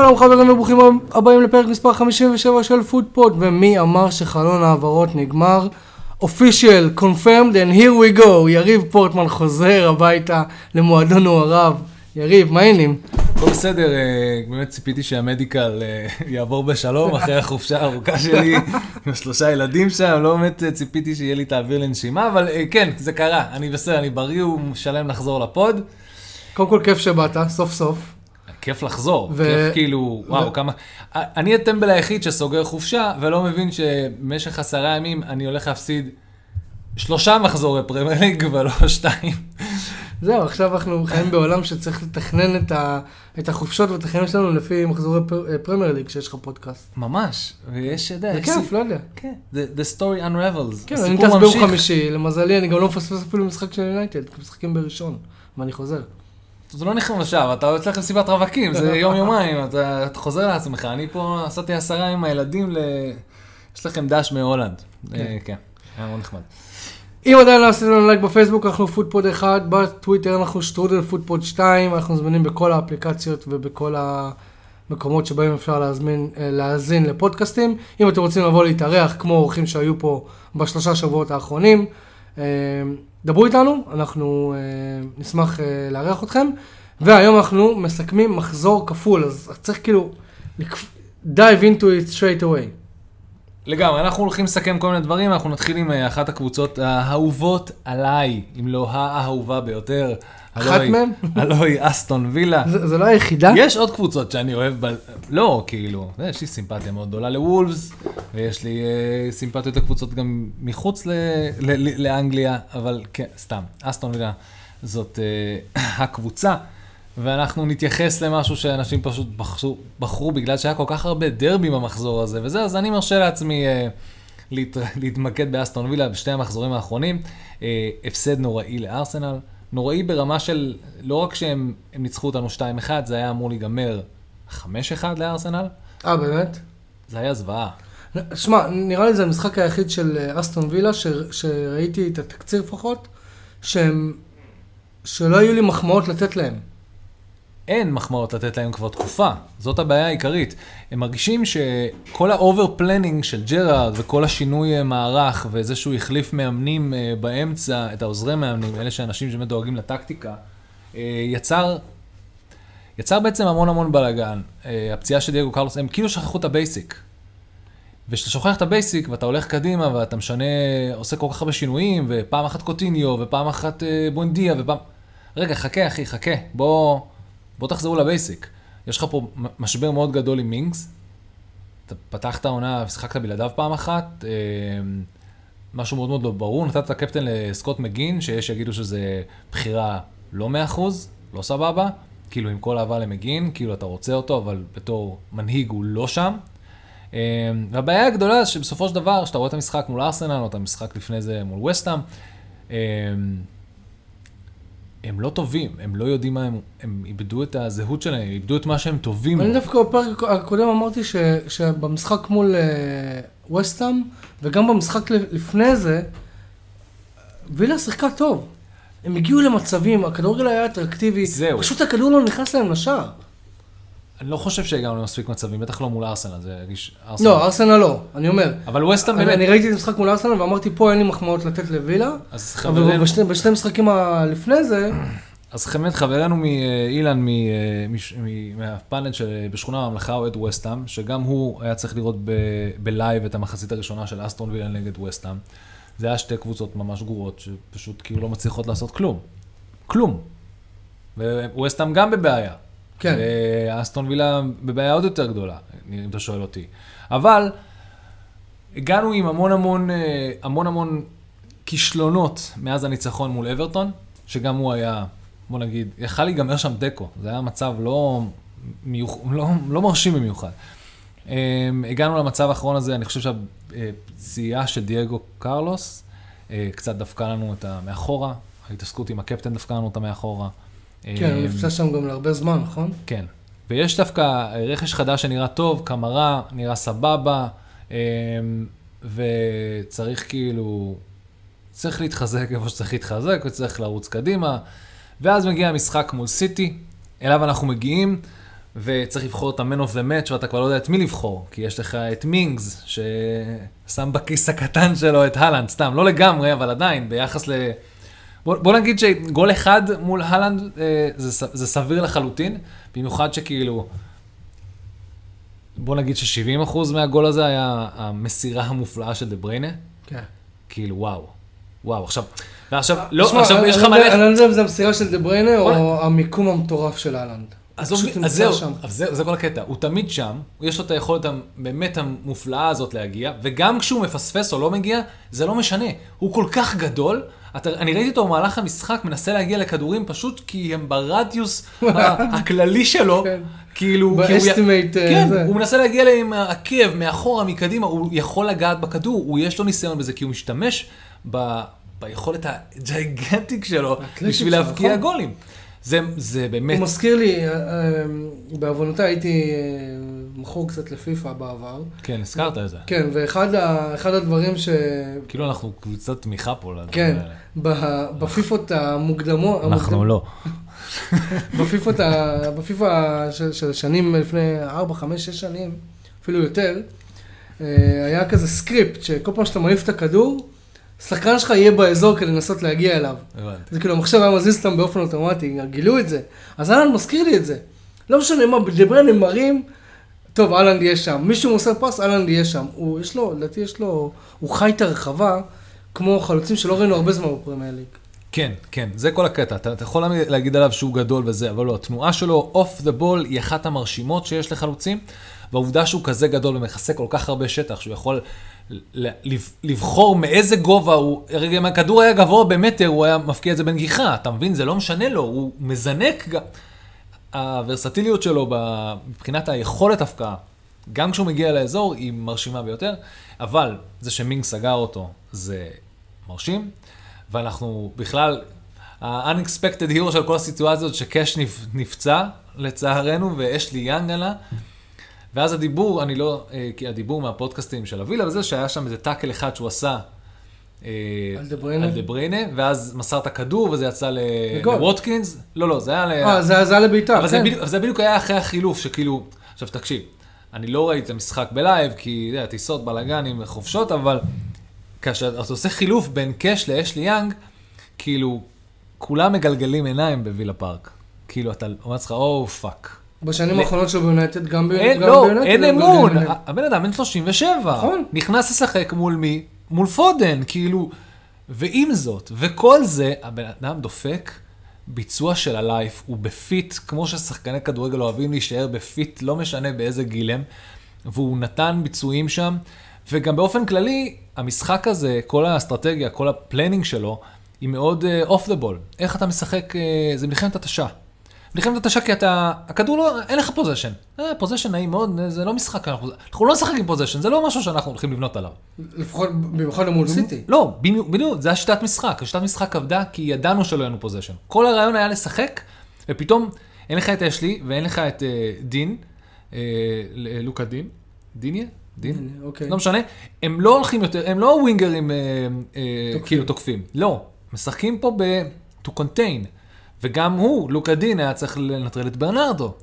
שלום חברים וברוכים הבאים לפרק מספר 57 של פודפוד, ומי אמר שחלון העברות נגמר? Official, confirmed and here we go, יריב פורטמן חוזר הביתה למועדון נעוריו. יריב, מה העניינים? הכל בסדר, אה, באמת ציפיתי שה medical אה, יעבור בשלום אחרי החופשה הארוכה שלי עם שלושה ילדים שם, לא באמת אה, ציפיתי שיהיה לי את האוויר לנשימה, אבל כן, זה קרה, אני בסדר, אני בריא ומושלם לחזור לפוד. קודם כל כיף שבאת, סוף סוף. כיף לחזור, ו... כיף כאילו, ו... וואו, כמה... אני הטמבל היחיד שסוגר חופשה ולא מבין שבמשך עשרה ימים אני הולך להפסיד שלושה מחזורי פרמייר ליג ולא שתיים. זהו, עכשיו אנחנו חיים בעולם שצריך לתכנן את, ה, את החופשות והתכנון שלנו לפי מחזורי פר, פרמייר ליג, שיש לך פודקאסט. ממש, ויש, יודע, זה כיף, לא יודע. כן, the, the story unravels, כן, אני טס ביום חמישי, למזלי, אני גם לא מפספס אפילו משחק של יונייטד, כי משחקים בראשון, ואני חוזר. זה לא נכנס לשער, אתה יוצא לך למסיבת רווקים, זה יום-יומיים, אתה, אתה חוזר לעצמך. אני פה נסעתי עשרה עם הילדים ל... יש לכם דש מהולנד. כן, אה, כן היה מאוד נחמד. אם עדיין לא עשיתם לנו לייק בפייסבוק, אנחנו פודפוד 1, בטוויטר אנחנו שטרודל פודפוד 2, אנחנו זמינים בכל האפליקציות ובכל המקומות שבהם אפשר להזמין, אה, להאזין לפודקאסטים. אם אתם רוצים לבוא להתארח כמו אורחים שהיו פה בשלושה שבועות האחרונים, דברו איתנו, אנחנו נשמח לארח אתכם. והיום אנחנו מסכמים מחזור כפול, אז צריך כאילו dive into it straight away. לגמרי, אנחנו הולכים לסכם כל מיני דברים, אנחנו נתחיל עם אה, אחת הקבוצות האהובות עליי, אם לא האהובה ביותר. אחת מהן? הלוא היא אסטון וילה. זה לא היחידה? יש עוד קבוצות שאני אוהב, ב... לא, כאילו, יש לי סימפתיה מאוד גדולה לוולפס, ויש לי uh, סימפתיות לקבוצות גם מחוץ ל... ל... לאנגליה, אבל כן, סתם, אסטון וילה זאת uh, הקבוצה. ואנחנו נתייחס למשהו שאנשים פשוט בחרו, בחרו בגלל שהיה כל כך הרבה דרבי במחזור הזה וזה, אז אני מרשה לעצמי אה, להת, להתמקד באסטון וילה בשתי המחזורים האחרונים. הפסד נוראי לארסנל, נוראי ברמה של, לא רק שהם ניצחו אותנו 2-1, זה היה אמור להיגמר 5-1 לארסנל. אה, באמת? זה היה זוועה. שמע, נראה לי זה המשחק היחיד של אה, אסטון וילה, ש, שראיתי את התקציר לפחות, שהם, שלא היו לי מחמאות לתת להם. אין מחמאות לתת להם כבר תקופה, זאת הבעיה העיקרית. הם מרגישים שכל ה over planning של ג'רארד וכל השינוי אה, מערך וזה שהוא החליף מאמנים אה, באמצע, את העוזרי מאמנים, אלה שאנשים שבאמת דואגים לטקטיקה, אה, יצר, יצר בעצם המון המון בלאגן. הפציעה של דייגו קרלוס, הם כאילו שכחו את ה basic. וכשאתה שוכח את ה basic ואתה הולך קדימה ואתה משנה, עושה כל כך הרבה שינויים, ופעם אחת קוטיניו ופעם אחת בונדיה ופעם... רגע, חכה אחי, חכה, בוא... בוא תחזרו ל basic. יש לך פה משבר מאוד גדול עם מינגס, אתה פתחת עונה ושיחקת בלעדיו פעם אחת, אה, משהו מאוד מאוד לא ברור, נתת את הקפטן לסקוט מגין, שיש שיגידו שזה בחירה לא מאה אחוז, לא סבבה, כאילו עם כל אהבה למגין, כאילו אתה רוצה אותו, אבל בתור מנהיג הוא לא שם. אה, והבעיה הגדולה שבסופו של דבר, כשאתה רואה את המשחק מול ארסנל, או את המשחק לפני זה מול וסטאם, אה, הם לא טובים, הם לא יודעים מה הם, הם איבדו את הזהות שלהם, הם איבדו את מה שהם טובים. אני דווקא בפרק הקודם אמרתי ש, שבמשחק מול ווסטאם, אה, וגם במשחק לפני זה, וילה שיחקה טוב. הם הגיעו למצבים, הכדורגל היה אטרקטיבי, זהו. פשוט הכדור לא נכנס להם לשער. אני לא חושב שהגענו למספיק מצבים, בטח לא מול ארסנל, זה הרגיש... ארסנל. לא, ארסנל לא, אני אומר. אבל ווסטהאם באמת... אני ראיתי את המשחק מול ארסנל ואמרתי, פה אין לי מחמאות לתת לווילה. אז חברנו... אבל בשני, בשני משחקים לפני זה... אז באמת חברנו מאילן, מהפאנל בשכונה הממלכה אוהד ווסטהאם, שגם הוא היה צריך לראות בלייב את המחצית הראשונה של אסטרון וילה נגד ווסטהאם. זה היה שתי קבוצות ממש גרועות, שפשוט כאילו לא מצליחות לעשות כלום. כלום. וווסטהאם גם בבעיה. כן. ואסטון וילה בבעיה עוד יותר גדולה, אם אתה שואל אותי. אבל הגענו עם המון המון, אה, המון המון כישלונות מאז הניצחון מול אברטון, שגם הוא היה, בוא נגיד, יכל להיגמר שם דקו. זה היה מצב לא, מיוח, לא, לא מרשים במיוחד. אה, הגענו למצב האחרון הזה, אני חושב שהפציעה של דייגו קרלוס אה, קצת דפקה לנו את המאחורה, ההתעסקות עם הקפטן דפקה לנו אותה מאחורה. כן, הוא נפצע שם גם להרבה זמן, נכון? כן. ויש דווקא רכש חדש שנראה טוב, קמרה, נראה סבבה, אמ, וצריך כאילו, צריך להתחזק איפה שצריך להתחזק, וצריך לרוץ קדימה. ואז מגיע המשחק מול סיטי, אליו אנחנו מגיעים, וצריך לבחור את ה-man of the match, ואתה כבר לא יודע את מי לבחור, כי יש לך את מינגס, ששם בכיס הקטן שלו את הלנד, סתם, לא לגמרי, אבל עדיין, ביחס ל... בוא, בוא נגיד שגול אחד מול הלנד אה, זה, זה סביר לחלוטין, במיוחד שכאילו, בוא נגיד ש-70% מהגול הזה היה המסירה המופלאה של דה בריינה. כן. כאילו, וואו. וואו, עכשיו, ועכשיו, לא, תשמע, עכשיו יש לך לא מלא... אני לא יודע אם זה המסירה של דה בריינה. או המיקום המטורף של אהלנד. אז, פשוט אז זהו, זהו, זה כל הקטע. הוא תמיד שם, יש לו את היכולת הבאמת המופלאה הזאת להגיע, וגם כשהוא מפספס או לא מגיע, זה לא משנה. הוא כל כך גדול, אתה, אני ראיתי אותו במהלך המשחק מנסה להגיע לכדורים פשוט כי הם ברדיוס הכללי שלו, כן. כאילו... כי הוא י- ב estimate, אה, כן, זה. הוא מנסה להגיע אליהם עם העקב, מאחורה, מקדימה, הוא יכול לגעת בכדור, הוא יש לו ניסיון בזה, כי הוא משתמש ב, ביכולת הג'יגנטיק שלו בשביל להבקיע נכון. גולים. זה, זה באמת... הוא מזכיר לי, אה, אה, בעוונותיי הייתי אה, מכור קצת לפיפא בעבר. כן, הזכרת את זה. כן, ואחד ה- הדברים ש... כאילו אנחנו קבוצת תמיכה פה. לדברים כן, בפיפות המוקדמות, אנחנו לא. בפיפות, ה- בפיפא של, של שנים לפני 4, 5, 6 שנים, אפילו יותר, אה, היה כזה script, שכל פעם שאתה מעיף את הכדור, השחקן שלך יהיה באזור כדי לנסות להגיע אליו. הבנתי. זה כאילו המחשב היה מזיז אותם באופן אוטומטי, גילו את זה. אז אהלנד מזכיר לי את זה. לא משנה מה, דה בריינה הם מראים, טוב, אהלנד יהיה שם. מישהו מוסר פס, אהלנד יהיה שם. הוא, יש לו, לדעתי יש לו, הוא חי את הרחבה, כמו חלוצים שלא ראינו הרבה זמן בפרמייר ליג. כן, כן, זה כל הקטע. אתה, אתה יכול להגיד עליו שהוא גדול וזה, אבל לא, התנועה שלו off the ball היא אחת המרשימות שיש לחלוצים, והעובדה שהוא כזה גדול ומכסה כל כך הרבה שטח, שהוא יכול לבחור מאיזה גובה הוא, רגע, אם הכדור היה גבוה במטר, הוא היה מפקיע את זה בנגיחה, אתה מבין? זה לא משנה לו, הוא מזנק גם. הוורסטיליות שלו מבחינת היכולת הפקעה, גם כשהוא מגיע לאזור, היא מרשימה ביותר, אבל זה שמינג סגר אותו, זה מרשים, ואנחנו בכלל, ה-unexpected hero של כל הסיטואציות, שקאש נפ- נפצע, לצערנו, ואשלי יאנג עלה. ואז הדיבור, אני לא, אה, כי הדיבור מהפודקאסטים של הווילה וזה, שהיה שם איזה טאקל אחד שהוא עשה. אה, על דה בריינה? ואז מסר את הכדור וזה יצא. לווטקינס. לא, לא, זה היה ל... אה, זה היה לבייליר, אבל זה כן. בדיוק- אבל זה בדיוק היה אחרי החילוף, שכאילו, עכשיו תקשיב, אני לא ראיתי את המשחק ב live, כי טיסות, בלאגנים וחופשות, אבל כאשר אתה עושה חילוף בין קאש לאשלי יאנג, כאילו, כולם מגלגלים עיניים בווילה פארק. כאילו, אתה אומר לעצמך, oh fuck. בשנים האחרונות שלו ביונייטד, גם אין, לא, ביונייטד אין הם אמון. הבן אדם בן 37. נכון. נכנס לשחק מול מי? מול פודן, כאילו. ועם זאת, וכל זה, הבן אדם דופק ביצוע של ה life, הוא ב fit, כמו ששחקני כדורגל אוהבים להישאר ב fit, לא משנה באיזה גיל הם, והוא נתן ביצועים שם, וגם באופן כללי, המשחק הזה, כל האסטרטגיה, כל ה planning שלו, היא מאוד off the ball. איך אתה משחק, אה, זה מלחמת התשה. מלחמת התשה כי אתה, הכדור לא, אין לך possession. אה, possession נעים מאוד, זה לא משחק, אנחנו, אנחנו לא נשחק עם possession, זה לא משהו שאנחנו הולכים לבנות עליו. לפחות, במיוחד למול סיטי. לא, בדיוק, זה השיטת משחק. השיטת משחק עבדה כי ידענו שלא יהיה לנו possession. כל הרעיון היה לשחק, ופתאום אין לך את אשלי ואין לך את אה, דין, אה, לוקה דין, דיניה? דין? אוקיי. לא משנה, הם לא הולכים יותר, הם לא ווינגרים אה, אה. כאילו תוקפים. לא, משחקים פה ב- to contain. וגם הוא, לוקה דין, היה צריך לנטרל את ברנרדו.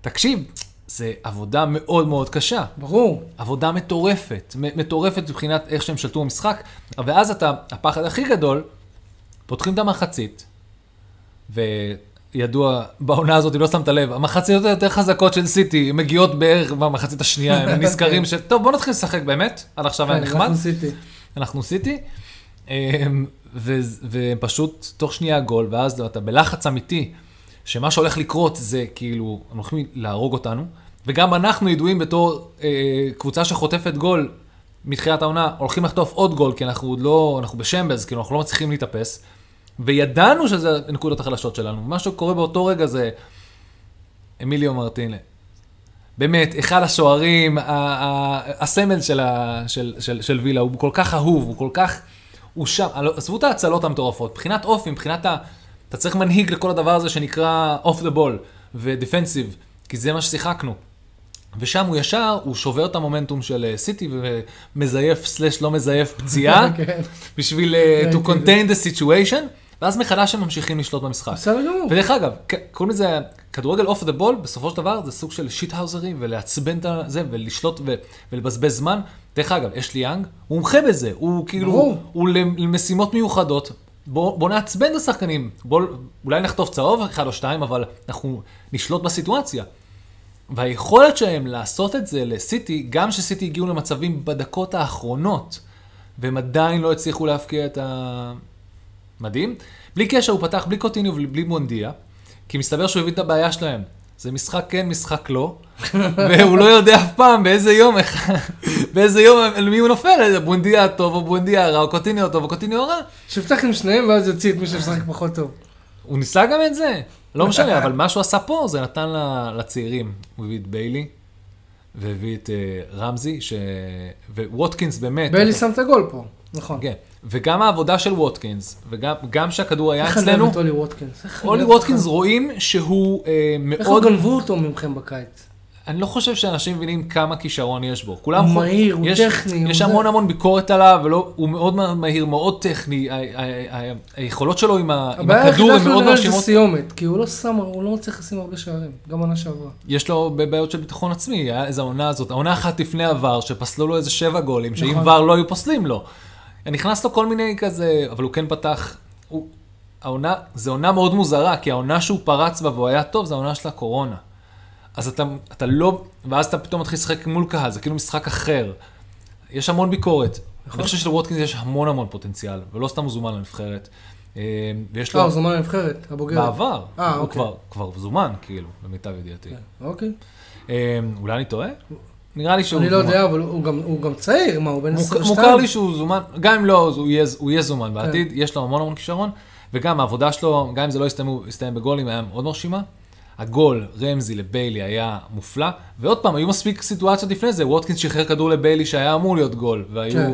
תקשיב, זה עבודה מאוד מאוד קשה. ברור. עבודה מטורפת, מטורפת מבחינת איך שהם שלטו במשחק, ואז אתה, הפחד הכי גדול, פותחים את המחצית, וידוע, בעונה הזאת, אם לא שמת לב, המחציות היותר חזקות של סיטי מגיעות בערך במחצית השנייה, הם נזכרים ש... טוב, בוא נתחיל לשחק באמת, עד עכשיו היה כן, נחמד, אנחנו סיטי. אנחנו סיטי, אמ, ו- ופשוט תוך שנייה גול, ואז אתה בלחץ אמיתי, שמה שהולך לקרות זה כאילו, הם הולכים להרוג אותנו, וגם אנחנו ידועים בתור אה, קבוצה שחוטפת גול מתחילת העונה, הולכים לחטוף עוד גול, כי אנחנו עוד לא, אנחנו בשמבז, כאילו אנחנו לא מצליחים להתאפס, וידענו שזה הנקודות החלשות שלנו. מה שקורה באותו רגע זה אמיליאנו מרטינז. באמת, אחד השוערים, הסמל של, ה- של, של, של וילה, הוא כל כך אהוב, הוא כל כך, הוא שם, עזבו את ההצלות המטורפות, מבחינת אופי, מבחינת ה... אתה צריך מנהיג לכל הדבר הזה שנקרא off the ball ו defensive, כי זה מה ששיחקנו. ושם הוא ישר, הוא שובר את המומנטום של אה, סיטי ומזייף slash לא מזייף פציעה, כן. בשביל אה, to ראיתי את contain the situation, ואז מחדש הם ממשיכים לשלוט במשחק. בסדר גמור. ודרך אגב, קוראים לזה כדורגל off the ball, בסופו של דבר, זה סוג של shithousery, ולעצבן את זה, ולשלוט ולבזבז זמן. דרך אגב, אשלי יאנג, הוא מומחה בזה, הוא כאילו, ברור. הוא למשימות מיוחדות. בוא, בוא נעצבן את השחקנים, בוא, אולי נחטוף צהוב אחד או שתיים, אבל אנחנו נשלוט בסיטואציה. והיכולת שלהם לעשות את זה לסיטי, גם שסיטי הגיעו למצבים בדקות האחרונות, והם עדיין לא הצליחו להפקיע את ה... מדהים. בלי קשר, הוא פתח בלי קוטיניו ובלי בונדיה, כי מסתבר שהוא הבין את הבעיה שלהם. זה משחק כן, משחק לא, והוא לא יודע אף פעם באיזה יום, באיזה יום, על מי הוא נופל, בונדיה הטוב או בונדיה הרע, או קוטיניו הטוב או קוטיניו הרע. שיפתח עם שניהם ואז יוציא את מי שמשחק פחות טוב. הוא ניסה גם את זה, לא משנה, אבל מה שהוא עשה פה זה נתן לצעירים. הוא הביא את ביילי, והביא את uh, רמזי, ש... וווטקינס באמת. ביילי שם את הגול פה, נכון. כן, וגם העבודה של ווטקינס, וגם שהכדור היה איך אני אצלנו, אוהב את אולי ווטקינס. איך אולי ווטקינס. רואים שהוא אה, איך מאוד... גנבו אותו ממכם בקיץ? אני לא חושב שאנשים מבינים כמה כישרון יש בו. כולם... הוא מהיר, הוא יש, טכני, יש זה. המון המון ביקורת עליו, ולא, הוא מאוד מהיר, מאוד טכני. היכולות שלו עם, ה- עם הבעיה הכדור היחידה הן שלו מאוד נראה לי זה מרשימות. סיומת, כי הוא לא שם, הוא לא מצליח לשים הרבה שערים, גם עונה שעברה. יש לו בעיות של ביטחון עצמי, היה איזה עונה הזאת, העונה אחת לפני עבר, שפסלו לו איזה שבע גולים, שאם נכון. עבר לא היו פוסלים לו. נכנס לו כל מיני כזה, אבל הוא כן פתח, הוא, העונה, זו עונה מאוד מוזרה, כי העונה שהוא פרץ בה והוא היה טוב, זו העונה של הקורונה. אז אתה, אתה לא, ואז אתה פתאום מתחיל לשחק מול קהל, זה כאילו משחק אחר. יש המון ביקורת. נכון. אני חושב שלווטקינס יש המון המון פוטנציאל, ולא סתם הוא זומן לנבחרת. אה, ויש לא, לו, הוא זמן לנבחרת, הבוגרת. בעבר, אה, הוא אוקיי. כבר, כבר זומן, כאילו, למיטב ידיעתי. אוקיי. אה, אולי אני טועה? נראה לי שהוא אני לא זומן. יודע, אבל הוא גם- הוא גם צעיר, מה, הוא בן מוכ- 22? מוכר לי שהוא זומן, גם אם לא, הוא יהיה, הוא יהיה זומן בעתיד, יש לו המון המון כישרון, וגם העבודה שלו, גם אם זה לא יסתיים בגולים, היה מאוד מרשימה. הגול, רמזי לביילי היה מופלא, ועוד פעם, היו מספיק סיטואציות לפני זה, ווטקינס שחרר כדור לביילי שהיה אמור להיות גול, והיו... כן.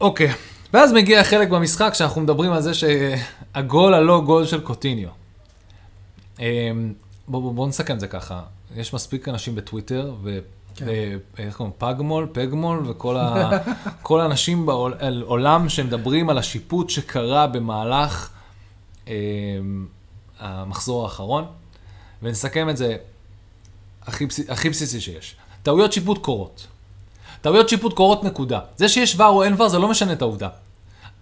אוקיי, ואז מגיע החלק במשחק שאנחנו מדברים על זה שהגול הלא גול של קוטיניו. אמ, בואו בוא, בוא נסכם את זה ככה, יש מספיק אנשים בטוויטר, ו... כן. ו- איך קוראים? פגמול, פגמול, וכל ה... כל האנשים בעולם שמדברים על השיפוט שקרה במהלך אמ, המחזור האחרון, ונסכם את זה הכי, הכי בסיסי שיש. טעויות שיפוט קורות. טעויות שיפוט קורות נקודה. זה שיש ור או אין ור זה לא משנה את העובדה.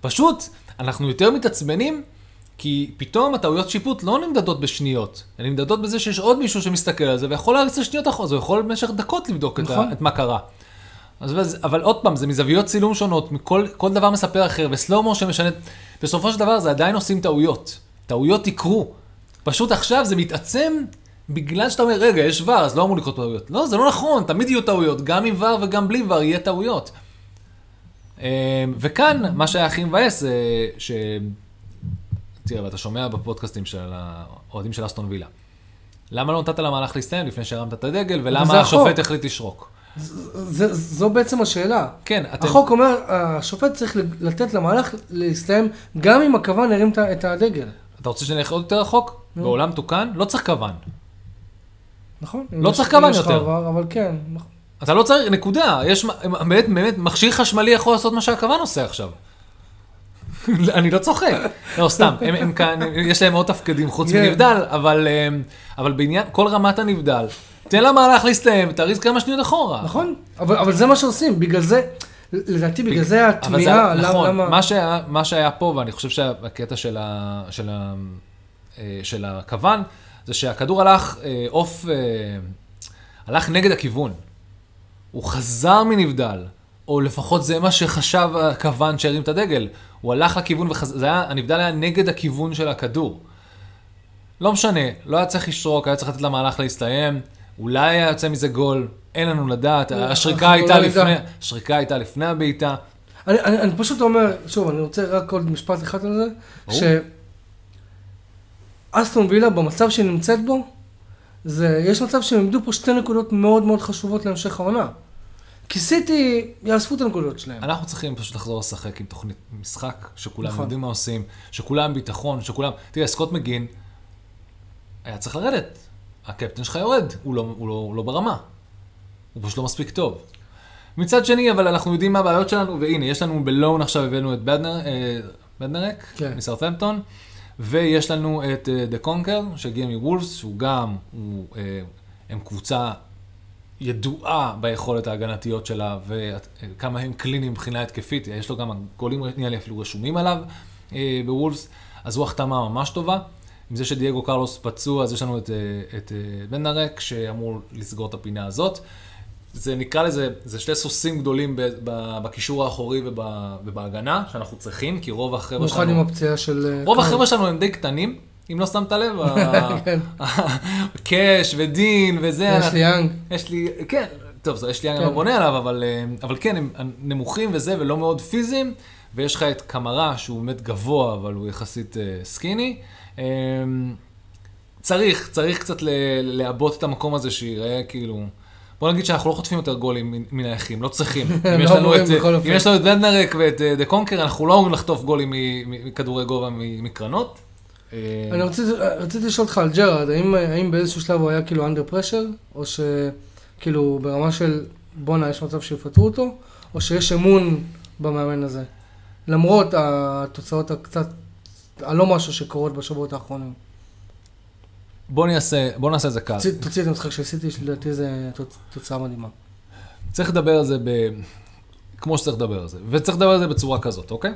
פשוט, אנחנו יותר מתעצבנים, כי פתאום הטעויות שיפוט לא נמדדות בשניות, הן נמדדות בזה שיש עוד מישהו שמסתכל על זה ויכול להריץ לשניות אחרות, הוא יכול במשך דקות לבדוק את, נכון. ה, את מה קרה. אז, אבל עוד פעם, זה מזוויות צילום שונות, מכל כל דבר מספר אחר, וסלואו מושן משנה, בסופו של דבר זה עדיין עושים טעויות. טעויות יקרו. פשוט עכשיו זה מתעצם בגלל שאתה אומר, רגע, יש ור, אז לא אמור לקרות טעויות. לא, זה לא נכון, תמיד יהיו טעויות, גם עם ור וגם בלי ור יהיה טעויות. אה, וכאן, מה שהיה הכי מבאס זה ש... תראה, ואתה שומע בפודקאסטים של האוהדים של אסטון וילה. למה לא נתת למהלך להסתיים לפני שהרמת את הדגל, ולמה. השופט החליט לשרוק? זה- זו בעצם השאלה. כן, אתם... החוק אומר, השופט צריך לתת למהלך להסתיים גם אם הכוון הרים את הדגל. אתה רוצה שנלך עוד יותר רחוק? בעולם תוקן, לא צריך כוון. נכון? לא צריך כוון יותר. עבר, אבל כן. נכון. אתה לא צריך, נקודה. יש, באמת, באמת, מכשיר חשמלי יכול לעשות מה שהכוון עושה עכשיו. אני לא צוחק. לא, סתם, הם, הם כאן, יש להם עוד תפקידים חוץ כן. מנבדל, אבל, אמ, אבל בעניין, כל רמת הנבדל, תן למהלך להסתיים, תריץ כמה שניות אחורה. נכון, אבל אבל זה מה שעושים, בגלל זה, לדעתי בגלל זה התמיהה, למה- נכון, למה... מה שהיה, מה שהיה פה, ואני חושב שהקטע של, ה, של, ה, אה, של הכוון, זה שהכדור הלך אה, עוף, אה, הלך נגד הכיוון. הוא חזר מנבדל, או לפחות זה מה שחשב הכוון שהרים את הדגל. הוא הלך לכיוון וחזר, זה היה, הנבדל היה נגד הכיוון של הכדור. לא משנה, לא היה צריך לשרוק, היה צריך לתת למהלך להסתיים. אולי היה יוצא מזה גול, אין לנו לדעת, השריקה אנחנו הייתה לא. לפני, השריקה הייתה לפני הבעיטה. אני, אני, אני פשוט אומר, שוב, אני רוצה רק עוד משפט אחד על זה, ברור. שאסטון וילה במצב שהיא נמצאת בו, זה, יש מצב שהם איבדו פה שתי נקודות מאוד מאוד חשובות להמשך העונה. כי סיטי יאספו את הנקודות שלהם. אנחנו צריכים פשוט לחזור לשחק עם תוכנית משחק, שכולם נכון. יודעים מה עושים, שכולם ביטחון, שכולם... תראה, סקוט מגין היה צריך לרדת. הקפטן שלך יורד, הוא לא, הוא, לא, הוא לא ברמה. הוא פשוט לא מספיק טוב. מצד שני, אבל אנחנו יודעים מה הבעיות שלנו, והנה, יש לנו בלון עכשיו הבאנו את בדנר, אה, בדנרק, כן. מסרטמפטון, ויש לנו את דה קונקר, שהגיע מוולפס, שהוא גם, הוא, uh, הם קבוצה ידועה ביכולת ההגנתיות שלה, וכמה הם קליניים מבחינה התקפית, יש לו גם גולים נראה לי אפילו רשומים עליו uh, בוולפס, אז הוא החתמה ממש טובה. עם זה שדייגו קרלוס פצוע, אז יש לנו את, את בן נרק, שאמור לסגור את הפינה הזאת. זה נקרא לזה, זה שתי סוסים גדולים בקישור האחורי ובהגנה, שאנחנו צריכים, כי רוב החבר'ה שלנו... במיוחד עם הפציעה של... אה, רוב החבר'ה שלנו הם די קטנים, אם לא שמת לב. כן. קאש ודין וזה. יש לי יאנג. יש לי, כן, טוב, יש לי יאנג, אני לא כן. בונה עליו, אבל, אה, כן, הם נמוכים וזה, ולא מאוד פיזיים, ויש לך את קמרה, שהוא באמת גבוה, אבל הוא יחסית אה, skinny. צריך, צריך קצת לעבות את המקום הזה שיראה כאילו... בוא נגיד שאנחנו לא חוטפים יותר גולים מן הקרנות, לא צריכים. אם יש לנו את ון דנדונק ואת ואת קונסה, אנחנו לא אמורים לחטוף גולים מכדורי גובה מקרנות. אה, אני רציתי לשאול אותך על ג'רארד, האם באיזשהו שלב הוא היה כאילו under pressure, או שכאילו ברמה של בואנה יש מצב שיפטרו אותו, או שיש אמון במאמן הזה, למרות התוצאות הקצת, הלא משהו שקורות בשבועות האחרונים. בוא נעשה, בוא נעשה את זה קל. תוציא את המשחק שעשיתי, שלדעתי זה תוצאה מדהימה. צריך לדבר על זה ב... כמו שצריך לדבר על זה, וצריך לדבר על זה בצורה כזאת, אוקיי?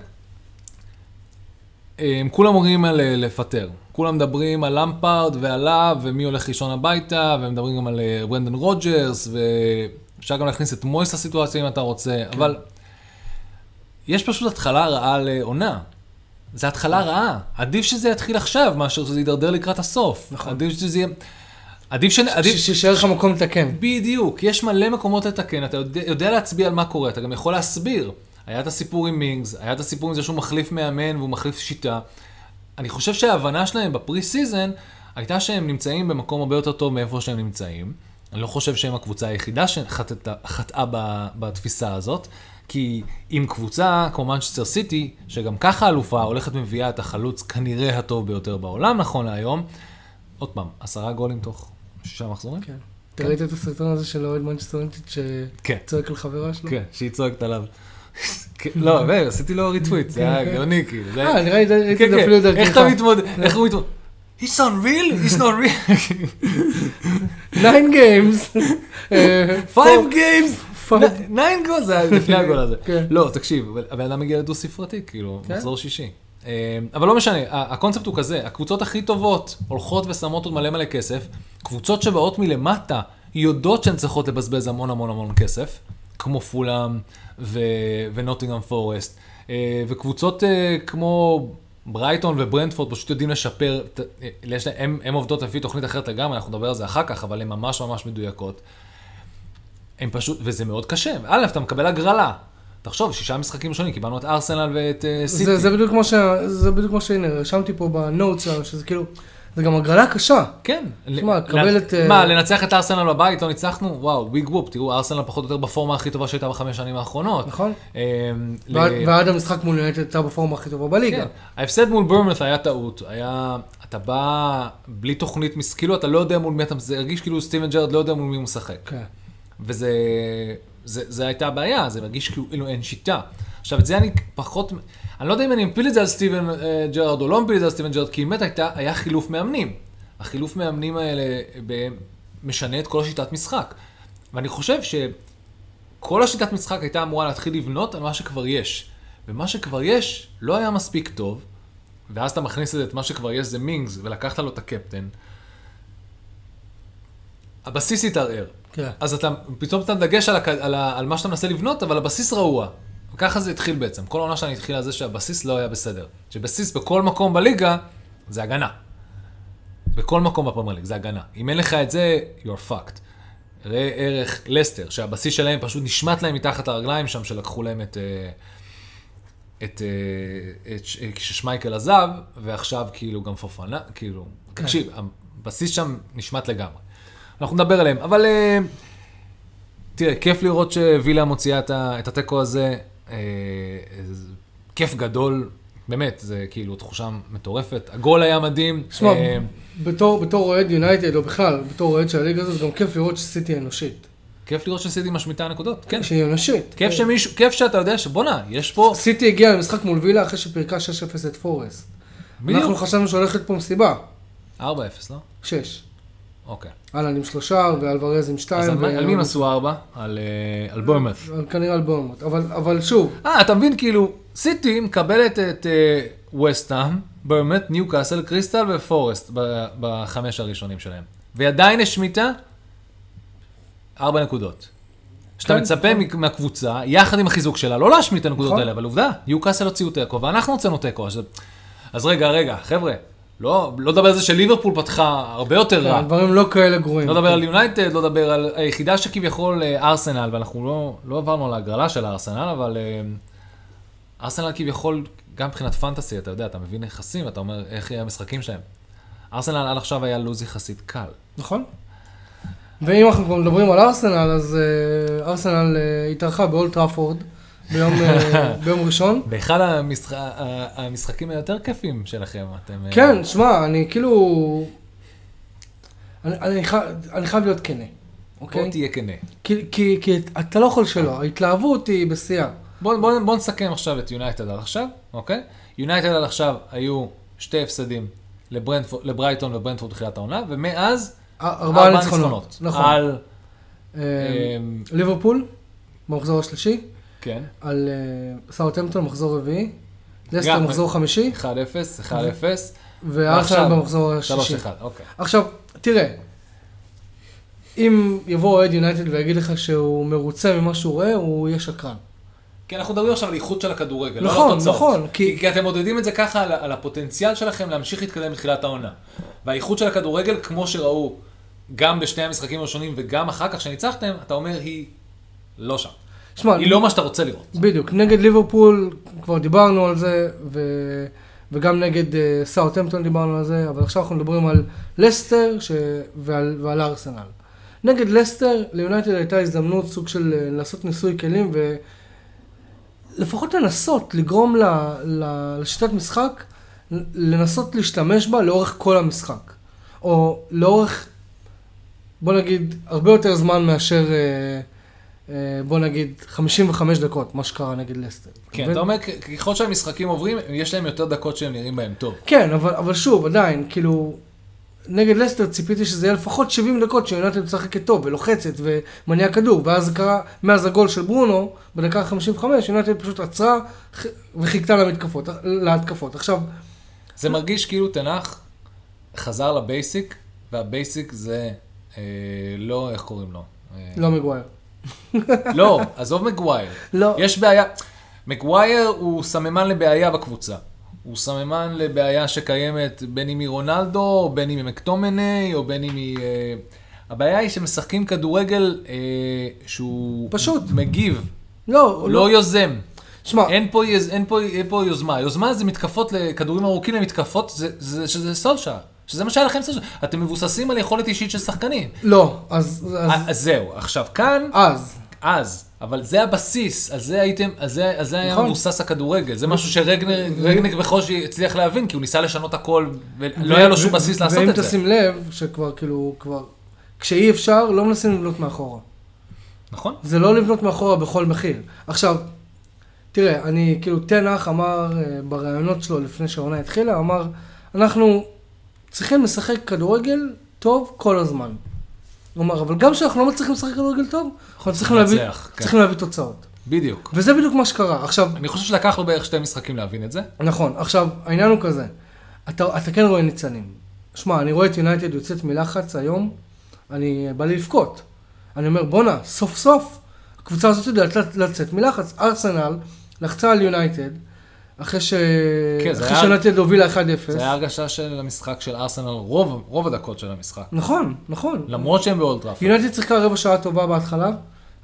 הם כולם אומרים על אה, לפטר. כולם מדברים על למפארד ועליו, ומי הולך לישון הביתה, ומדברים גם על אה, ברנדן רוג'רס, ואפשר גם להכניס את מויס לסיטואציה אם אתה רוצה, כן. אבל יש פשוט התחלה רעה לעונה. זה התחלה רעה. עדיף שזה יתחיל עכשיו, מאשר שזה יידרדר לקראת הסוף. נכון. עדיף שזה יהיה... עדיף ש... עדיף... שישאר לך מקום לתקן. בדיוק, יש מלא מקומות לתקן, אתה יודע, יודע להצביע על מה קורה, אתה גם יכול להסביר. היה את הסיפור עם מינגס, היה את הסיפור עם זה שהוא מחליף מאמן והוא מחליף שיטה. אני חושב שההבנה שלהם ב pre season הייתה שהם נמצאים במקום הרבה יותר טוב מאיפה שהם נמצאים. אני לא חושב שהם הקבוצה היחידה שחטאה בתפיסה הזאת. כי אם קבוצה כמו מנצ'סטר סיטי, שגם ככה אלופה, הולכת ומביאה את החלוץ כנראה הטוב ביותר בעולם נכון להיום, עוד פעם, עשרה גולים תוך שישה מחזורים? כן. אתה ראית את הסרטון הזה של אוהד מנצ'סטר סיטי כן. שצועק על חברה שלו? כן, שהיא צועקת עליו. לא, עשיתי לו retweet, זה היה גאוני כאילו. אה, אני ראיתי את זה כן, אפילו דרכך. איך אתה מתמודד, איך הוא מתמודד? He's not real, he's not real. Nine games. Five games. nine goals זה היה לפני הגול הזה. כן. לא, תקשיב, הבן אדם מגיע לדו ספרתי, כאילו, כן. מחזור שישי. אה, אבל לא משנה, הקונספט הוא כזה, הקבוצות הכי טובות הולכות ושמות עוד מלא מלא כסף, קבוצות שבאות מלמטה יודעות שהן צריכות לבזבז המון המון המון כסף, כמו פולאם ונוטינגהאם פורסט, אה, וקבוצות אה, כמו ברייטון וברנטפורד פשוט יודעים לשפר, הם עובדות לפי תוכנית אחרת לגמרי, אנחנו נדבר על זה אחר כך, אבל הן ממש ממש מדויקות. הם פשוט, וזה מאוד קשה. א', אתה מקבל הגרלה. תחשוב, שישה משחקים שונים, קיבלנו את ארסנל ואת סיטי. זה, זה בדיוק כמו ש... זה בדיוק כמו שהנה, רשמתי פה בנוטס שזה כאילו... זה גם הגרלה קשה. כן. תשמע, קבל את... אה, מה, לנצח את ארסנל בבית, לא ניצחנו? וואו, ביג וופ, תראו, ארסנל פחות או יותר בפורמה הכי טובה שהייתה בחמש שנים האחרונות. נכון. אמ, ועד המשחק מול יונייטד הייתה בפורמה הכי טובה בליגה. כן. ההפסד מול בורנמות' היה טעות. היה... אתה בא בלי תוכנית, כאילו אתה לא יודע מול מי אתה... זה הרגיש כאילו סטיבן ג'רארד לא יודע מול מי הוא משחק. כן. וזה זה, זה הייתה הבעיה, זה מרגיש כאילו אין שיטה. עכשיו, את זה אני פחות, אני לא יודע אם אני מפיל את זה על סטיבן אה, ג'רארד או לא מפיל את זה על סטיבן ג'רארד, כי באמת הייתה, היה חילוף מאמנים. החילוף מאמנים האלה משנה את כל השיטת משחק. ואני חושב שכל השיטת משחק הייתה אמורה להתחיל לבנות על מה שכבר יש. ומה שכבר יש לא היה מספיק טוב, ואז אתה מכניס את מה שכבר יש זה מינגס, ולקחת לו את הקפטן. הבסיס התערער. כן. אז אתה פתאום אתה דגש על, על, על מה שאתה מנסה לבנות, אבל הבסיס רעוע. וככה זה התחיל בעצם. כל העונה שלנו התחילה זה שהבסיס לא היה בסדר. שבסיס בכל מקום בליגה, זה הגנה. בכל מקום בפרמייר ליג, זה הגנה. אם אין לך את זה, you're fucked. ראה ערך לסטר, שהבסיס שלהם פשוט נשמט להם מתחת לרגליים שם, שלקחו להם את... אה, את, אה, את, כששמייקל עזב, ועכשיו כאילו גם פופנה, כאילו, כן. תקשיב, הבסיס שם נשמט לגמרי. אנחנו נדבר עליהם. אבל אה, תראה, כיף לראות שווילה מוציאה את התיקו הזה. אה, כיף גדול, באמת, זה כאילו תחושה מטורפת. הגול היה מדהים. שמע, אה, בתור, אוהד יונייטד, או בכלל, בתור אוהד של הליגה הזאת, גם כיף לראות שסיטי אנושית. כיף לראות שסיטי משמיטה נקודות, כן. שהיא אנושית. כיף שמישהו, כיף שאתה יודע שבואנה, יש פה... סיטי הגיע למשחק מול וילה אחרי שפירקה 6-0 את פורסט. בדיוק. אנחנו חשבנו שהולכת פה מסיבה. 4-0, לא? שש. אוקיי. אהלן עם שלושה ואלוורז עם שתיים. אז על מי הם עשו 4? על אה. על- כנראה על בורמוט. אבל, שוב, אה, אתה מבין, כאילו, סיטי מקבלת את ווסטהאם, ברמט, ניו קאסל, קריסטל ופורסט בחמש הראשונים שלהם. והיא עדיין השמיטה ארבע נקודות. שאתה כן, מצפה מ- מהקבוצה, יחד עם החיזוק שלה, לא להשמיט את הנקודות נכון. האלה, אבל עובדה, ניו קאסל הוציאו תיקו, ואנחנו הוצאנו תיקו. אז רגע, רגע, חבר'ה, לא לא לדבר על זה שליברפול פתחה הרבה יותר רע. הדברים לא כאלה גרועים. לא לדבר על יונייטד, לא לדבר על היחידה שכביכול אה, ארסנל, ואנחנו לא, לא עברנו על ההגרלה של ארסנל, אבל אה, ארסנל כביכול, גם מבחינת פנטסי, אתה יודע, אתה מבין נכסים, אתה אומר איך יהיה המשחקים שלהם. ארסנל עד עכשיו היה לו"ז יחסית קל. נכון. ואם אנחנו כבר מדברים על ארסנל, אז אה, ארסנל התארחה באולד טראפורד ביום, אה, ביום ראשון. באחד המשח... ה- המשחקים היותר כיפים שלכם, אתם... אה, כן, שמע, אני כאילו... אני, אני, אני חייב להיות כנה, בוא אוקיי? תהיה כנה. כי, כי, כי אתה לא יכול שלא, ההתלהבות היא בשיאה. בוא, בוא, בוא נסכם עכשיו את יונייטד עד עכשיו, אוקיי? יונייטד עד עכשיו היו שתי הפסדים לברנטפור- לברייטון וברנטפורד בתחילת העונה, ומאז ארבעה ניצחונות. נכון. על... אה, אמ, ליברפול, במחזור השלישי, כן, על אה, סאוטהמפטון, מחזור רביעי, לסטר מחזור חמישי, 1-0, 1-0, וארסנל ועכשיו, במחזור השישי. 3-1, אוקיי. עכשיו, תראה, אם יבוא אוהד יונייטד ויגיד לך שהוא מרוצה ממה שהוא רואה, הוא יהיה שקרן. כי אנחנו מדברים עכשיו על איכות של הכדורגל, לא נכון, על התוצאות. נכון, כי- כי... כי אתם מודדים את זה ככה על, על הפוטנציאל שלכם להמשיך להתקדם בתחילת העונה. והאיכות של הכדורגל, כמו שראו גם בשני המשחקים הראשונים וגם אחר כך שניצחתם, אתה אומר, היא לא שם. שמע, היא לא מה שאתה רוצה לראות. בדיוק, נגד ליברפול, כבר דיברנו על זה, ו... וגם נגד uh, סאוטהמפטון דיברנו על זה, אבל עכשיו אנחנו מדברים על לסטר ש... ועל... ועל ארסנל. נגד לסטר, ליונייטד הייתה הזדמנות סוג של uh, לעשות ניסוי כלים, ולפחות לנסות לגרום ל... ל... לשיטת משחק, לנסות להשתמש בה לאורך כל המשחק. או לאורך, בוא נגיד, הרבה יותר זמן מאשר... Uh, אה, בוא נגיד 55 דקות, מה שקרה נגד לסטר. כן, ו- אתה אומר, ככל שהמשחקים עוברים, יש להם יותר דקות שהם נראים בהם טוב. כן, אבל, אבל שוב, עדיין, כאילו, נגד לסטר ציפיתי שזה יהיה לפחות 70 דקות שיונייטד משחקת טוב ולוחצת ומניעה כדור, ואז קרה, מאז הגול של ברונו, בדקה 55, יונייטד פשוט עצרה וחיכתה למתקפות, להתקפות. עכשיו, זה מרגיש כאילו תנח חזר ל basic, וה basic זה אה, לא, איך קוראים לו? אה, לא מגווייר. לא, עזוב מגווייר. לא. יש בעיה. מגווייר הוא סממן לבעיה בקבוצה. הוא סממן לבעיה שקיימת בין אם מרונלדו, או בין אם ממקטומני, או בין אם היא... אה, הבעיה היא שמשחקים כדורגל אה, שהוא... פשוט. מגיב, לא, לא יוזם. שמע, אין פה, אין, פה, אין פה יוזמה. יוזמה זה מתקפות לכדורים ארוכים למתקפות, זה, זה, שזה סולשה. שזה מה שהיה לכם. אתם מבוססים על יכולת אישית של שחקנים. לא, אז, אז, אז זהו. עכשיו, כאן, אז, אז, אבל זה הבסיס, על זה הייתם, על זה, על זה היה נכון. מבוסס הכדורגל. זה משהו שרגניק בקושי הצליח להבין, כי הוא ניסה לשנות הכל, ולא לא היה לו שום בסיס לעשות ואם את זה. תשים לב, שכבר כאילו, כבר, כשאי אפשר, לא מנסים לבנות מאחורה. נכון? זה לא לבנות מאחורה בכל מחיר. עכשיו, תראה, אני, כאילו, תנח אמר אה, בראיונות שלו לפני שהעונה התחילה, אמר, אנחנו צריכים לשחק כדורגל טוב כל הזמן. אמר, אבל גם כשאנחנו לא מצליחים לשחק כדורגל טוב, אנחנו צריכים להביא, כן. צריכים להביא תוצאות. בדיוק. וזה בדיוק מה שקרה. עכשיו, אני חושב שלקח לו בערך שתי משחקים להבין את זה. נכון, עכשיו, העניין הוא כזה, אתה, אתה כן רואה ניצנים. שמע, אני רואה את יונייטד יוצאת מלחץ היום, אני בא לי לבכות. אני אומר, בואנה, סוף סוף, הקבוצה הזאת יודעת לצ- לצאת מלחץ. ארסנל לחצה על יונייטד, אחרי ש... כן, אחרי היה- שיונייטד הובילה 1-0. זה היה הרגשה של המשחק של ארסנל, רוב, רוב הדקות של המשחק. נכון, נכון. למרות שהם באולד טראפ. יונייטד שיחקה רבע שעה טובה בהתחלה,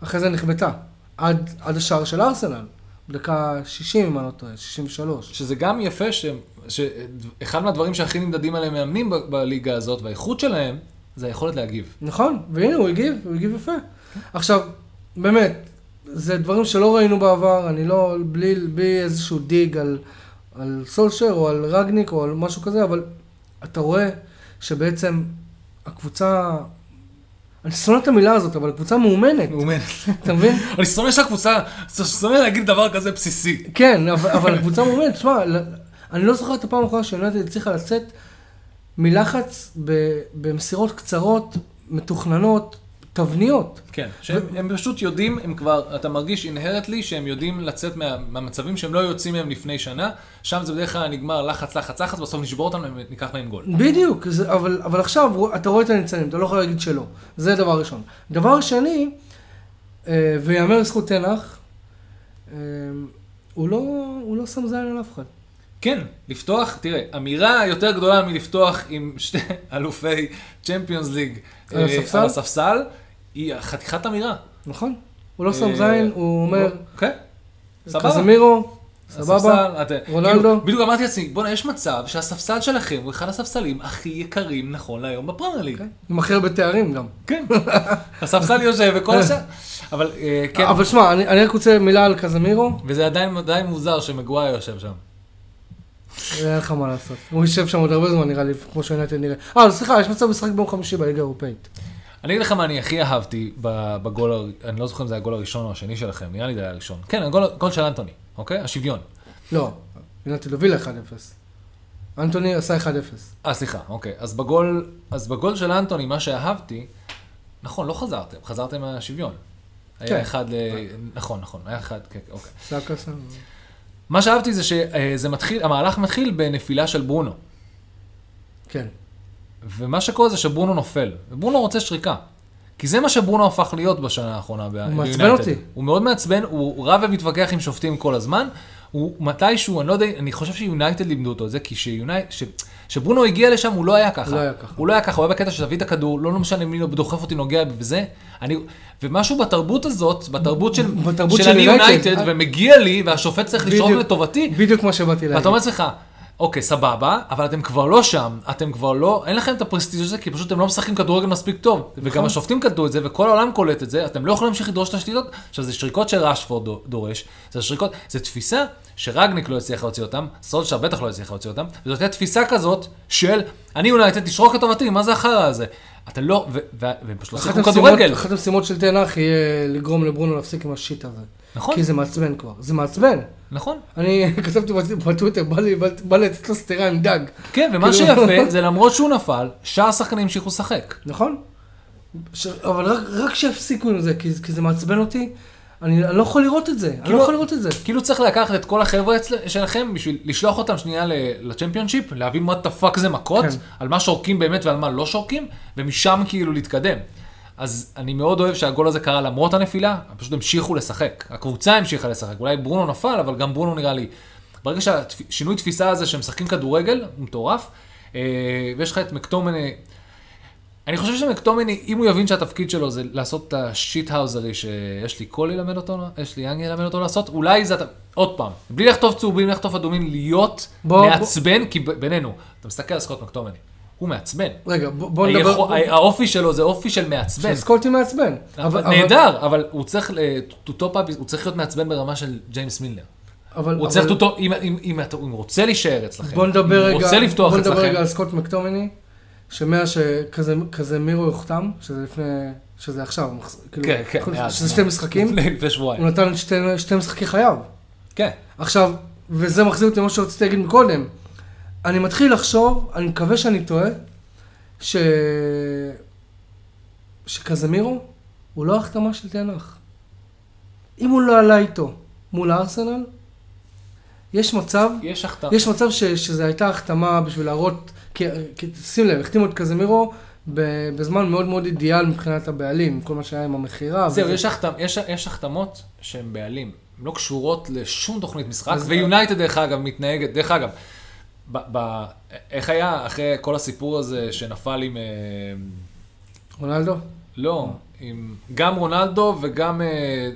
אחרי זה נכבתה. עד, עד השער של ארסנל, בדקה 60, אם אני לא טועה, 63. שזה גם יפה, ש... שאחד מהדברים שהכי נמדדים עליהם מאמנים ב- בליגה הזאת, והאיכות שלהם, זה היכולת להגיב. נכון, והנה הוא הגיב, הוא הגיב יפה. עכשיו, באמת, זה דברים שלא ראינו בעבר, אני לא, בלי, בלי איזשהו דיג על, על סולשר או על רגניק או על משהו כזה, אבל אתה רואה שבעצם הקבוצה, אני שונא את המילה הזאת, אבל הקבוצה מאומנת, מאומנת. אתה מבין? אני שונא שהקבוצה, שונא להגיד דבר כזה בסיסי. כן, אבל, אבל הקבוצה מאומנת, תשמע, אני לא זוכר את הפעם האחרונה שיונתד הצליחה לצאת מלחץ במסירות קצרות, מתוכננות, תבניות. כן, שהם הם פשוט יודעים, הם כבר, אתה מרגיש אינהרטלי שהם יודעים לצאת מה, מהמצבים שהם לא יוצאים מהם לפני שנה, שם זה בדרך כלל נגמר לחץ, לחץ, לחץ, בסוף נשבור אותם וניקח מהם גול. בדיוק, זה, אבל, אבל עכשיו אתה רואה את הניצנים, אתה לא יכול להגיד שלא. זה דבר ראשון. דבר שני, אה, ויאמר לזכות תנח, אה, הוא לא, הוא לא שם זין על אף אחד. כן, לפתוח, תראה, אמירה יותר גדולה מלפתוח עם שתי אלופי צ'מפיונס ליג על הספסל? היא חתיכת אמירה. נכון? הוא לא שם אה, זין, הוא אומר, כן, סבבה. קזמירו, סבבה, אתה- רונלדו. כאילו, בדיוק אמרתי לעצמי, בוא'נה, יש מצב שהספסל שלכם הוא אחד הספסלים הכי יקרים נכון להיום בפרמייר ליג. עם הכי הרבה תארים גם. כן. הספסל יושב וכל השאר. אבל אה, כן, אבל שמע, אני, רק רוצה מילה על קזמירו, וזה עדיין מוזר שמגווייר יושב שם. אין לך מה לעשות. הוא יושב שם עוד הרבה זמן נראה לי, כמו שיונתן נראה. אה, סליחה, יש מצב לשחק ביום חמישי בליגה האירופאית. אני אגיד לך מה אני הכי אהבתי בגול, אני לא זוכר אם זה הגול הראשון או השני שלכם, נראה לי זה היה הראשון. כן, הגול של אנטוני, אוקיי? השוויון. לא, יונתן הוביל 1-0. אנטוני עשה 1-0. אה, סליחה, אוקיי. אז בגול, אז בגול של אנטוני, מה שאהבתי, נכון, לא חזרתם, חזרתם מהשוויון. היה כן. אחד ל... נכון, נכון, היה אחד, כן, אוקיי. סאקה שם. מה שאהבתי זה שזה מתחיל, המהלך מתחיל בנפילה של ברונו. כן. ומה שקורה זה שברונו נופל, וברונו רוצה שריקה. כי זה מה שברונו הפך להיות בשנה האחרונה ב- מעצבן ביונייטד. אותי. הוא מאוד מעצבן, הוא רב ומתווכח עם שופטים כל הזמן. הוא מתישהו, אני לא יודע, אני חושב שיונייטד לימדו אותו את זה, כי שיונייטד, ש, שברונו הגיע לשם, הוא לא היה ככה. לא היה ככה. הוא לא היה ככה, הוא היה בקטע שתביא את הכדור, לא משנה מי לא דוחף אותי, נוגע בי וזה. אני, ומשהו בתרבות הזאת, בתרבות של, בתרבות של של אני יונייטד, ומגיע לי, והשופט צריך בדיוק. לטובתי, בדיוק מה שבאתי להגיד. ואתה אומר לעצמך, אוקיי, סבבה, אבל אתם כבר לא שם, אתם כבר לא, אין לכם את הפרסטיג' הזה, כי פשוט אתם לא משחקים כדורגל מספיק טוב. וגם נכון. השופטים קלטו את זה, וכל העולם קולט את זה, אתם לא יכולים להמשיך לדרוש את השליטות. עכשיו, זה שריקות שרשפורד דו- דורש, זה שריקות, זה תפיסה שרגניק לא הצליח להוציא אותם, סולשר בטח לא הצליח להוציא אותם, וזאת הייתה תפיסה כזאת של, אני יונייטד, תשרוק לטובתי, מה זה החרא הזה? אתה לא, והם פשוט לא שיחקו כדורגל. אחת המשימות של תנח יהיה לגרום לברונו להפסיק עם השיט הזה. נכון, כי זה מעצבן כבר. זה מעצבן. נכון. אני כתבתי בטוויטר, בא לתת לו סטירה עם דג. כן, ומה כאילו- שיפה, זה למרות שהוא נפל, שאר השחקנים המשיכו לשחק. נכון? אבל רק, שיפסיקו עם זה, כי, זה מעצבן אותי. אני, לא יכול לראות את זה, אני כאילו- לא יכול לראות את זה. כאילו צריך לקחת את כל החבר'ה שלכם בשביל לשלוח אותם שנייה לצ'מפיונשיפ, להבין מה the fuck זה מכות, כן. על מה שורקים באמת ועל מה לא שורקים, ומשם כאילו להתקדם. אז אני מאוד אוהב שהגול הזה קרה למרות הנפילה, פשוט המשיכו לשחק. הקבוצה המשיכה לשחק, אולי ברונו נפל, אבל גם ברונו נראה לי. ברגע שהשינוי תפיסה הזה שהם משחקים כדורגל, הוא מטורף, אה, ויש לך את מקטומני, אני חושב שמקטומני, אם הוא יבין שהתפקיד שלו זה לעשות את השיט האוזרי שיש לי קול ללמד אותו, יש לי יאנגי ללמד אותו לעשות, אולי זה, עוד פעם, בלי לחטוף צהובים, לחטוף אדומים, להיות בוא- מעצבן, כי ב- בינינו, אתה מסתכל על סקוט מקטומני, הוא מעצבן. רגע, בוא, נדבר... היכול- האופי שלו זה אופי של מעצבן. שסקוטי מעצבן. אבל- אבל- נהדר, אבל הוא צריך, ל- to top up, הוא צריך להיות מעצבן ברמה של ג'יימס מילנר. אבל... הוא אבל- צריך to top, אם- אם- אם אם הוא רוצה להישאר אצלכם, בוא נדבר רגע, הוא רוצה לפתוח בוא נדבר רגע אצלכם, על סקוט מקטומני, שמאז שכזה מירו יוחתם, שזה לפני, שזה עכשיו, כאילו, כן, כן. שזה שתי משחקים, לפני לפני הוא שבועיים. נתן שתי, שתי משחקי חייו. כן. עכשיו, וזה מחזיר אותי למה שרציתי להגיד מקודם, אני מתחיל לחשוב, אני מקווה שאני טועה, ש... שקזמירו הוא לא החתמה של תנח. אם הוא לא עלה איתו מול הארסנל, יש מצב, יש החתמה. יש מצב ש, שזו הייתה החתמה בשביל להראות, כי, כי שים לב, החתימו את קזמירו בזמן מאוד מאוד אידיאל מבחינת הבעלים, כל מה שהיה עם המכירה. זהו, וזה. יש, החתמ, יש, יש החתמות שהן בעלים, הן לא קשורות לשום תוכנית משחק, ויונייטד דרך אגב מתנהגת, דרך אגב, ב, ב, איך היה אחרי כל הסיפור הזה שנפל עם, אה, רונלדו? לא, עם גם רונלדו וגם, אה, אה,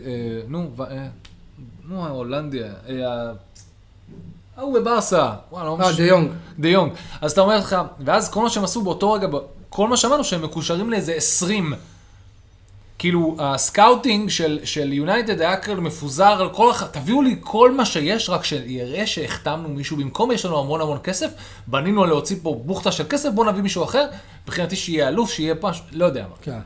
נו, ו, אה, נו, ההולנדי, אה, ההוא בברסה, וואלה, לא אה, דה יונג. דה יונג. אז אתה אומר לך, ואז כל מה שהם עשו באותו רגע, כל מה שאמרנו שהם מקושרים לאיזה 20. כאילו, ה scouting של, של יונייטד היה כאילו מפוזר על כל אחד, תביאו לי כל מה שיש, רק שיראה שהחתמנו מישהו במקום, יש לנו המון המון כסף, בנינו להוציא פה בוכטה של כסף, בואו נביא מישהו אחר, מבחינתי שיהיה אלוף, שיהיה פש... לא יודע מה. כן.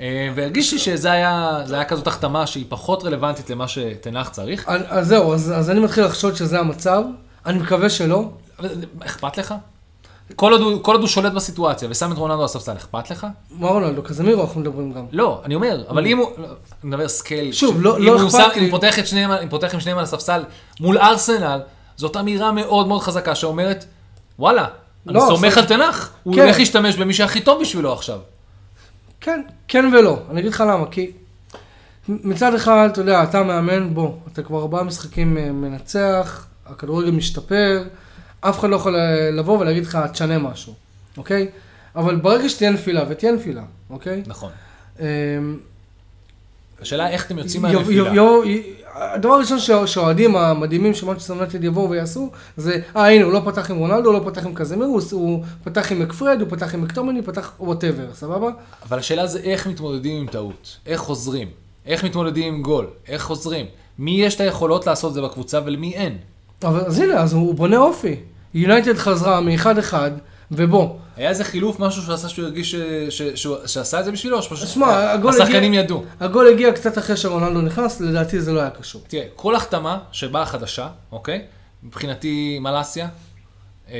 אה, והרגיש לי שזה היה, זה היה כזאת החתמה שהיא פחות רלוונטית למה שטן האח צריך. אז זהו, אז, אז אני מתחיל לחשוד שזה המצב. אני מקווה שלא. אכפת לך? כל עוד, הוא, כל עוד הוא שולט בסיטואציה ושם את רונלדו על הספסל, אכפת לך? מה רונלדו? קזמירו אנחנו מדברים גם. לא, אני אומר, אבל אם הוא, לא, אני מדבר scale. שוב, לא- לא אכפת לי. אם הוא פותח עם שניהם על הספסל מול ארסנל, זאת אמירה מאוד מאוד חזקה שאומרת, וואלה, אני לא, סומך על תנח, הוא כן. הולך להשתמש במי שהכי טוב בשבילו עכשיו. כן, כן ולא. אני אגיד לך למה, כי מצד אחד, אתה יודע, אתה מאמן, בוא, אתה כבר ארבעה משחקים אה, מנצח, הכדורגל משתפר, אף אחד לא יכול אה, לבוא ולהגיד לך, תשנה משהו, אוקיי? אבל ברגע שתהיה נפילה, ותהיה נפילה, אוקיי? נכון. אמ, השאלה איך אתם יוצאים מהנפילה. הדבר הראשון שה- שהאוהדים המדהימים של מנצ'סטר יונייטד יבואו ויעשו, זה, אה הנה הוא לא פתח עם רונלדו, הוא לא פתח עם קזמירו, הוא, הוא פתח עם מקפרד, הוא פתח עם מקטומני, פתח whatever, סבבה? אבל השאלה זה איך מתמודדים עם טעות, איך חוזרים, איך מתמודדים עם גול, איך חוזרים. מי יש את היכולות לעשות את זה בקבוצה ולמי אין. אבל אז הנה, אז הוא בונה אופי. יונייטד חזרה מ-1-1, ובוא, היה איזה חילוף, משהו שעשה שהוא הרגיש ש- ש- שעשה את זה בשבילו, או שפשוט הגול השחקנים הגיע- ידעו. הגול הגיע קצת אחרי שרונלדו נכנס, לדעתי זה לא היה קשור. תראה, כל החתמה שבאה חדשה, אוקיי? מבחינתי מלאסיה אה,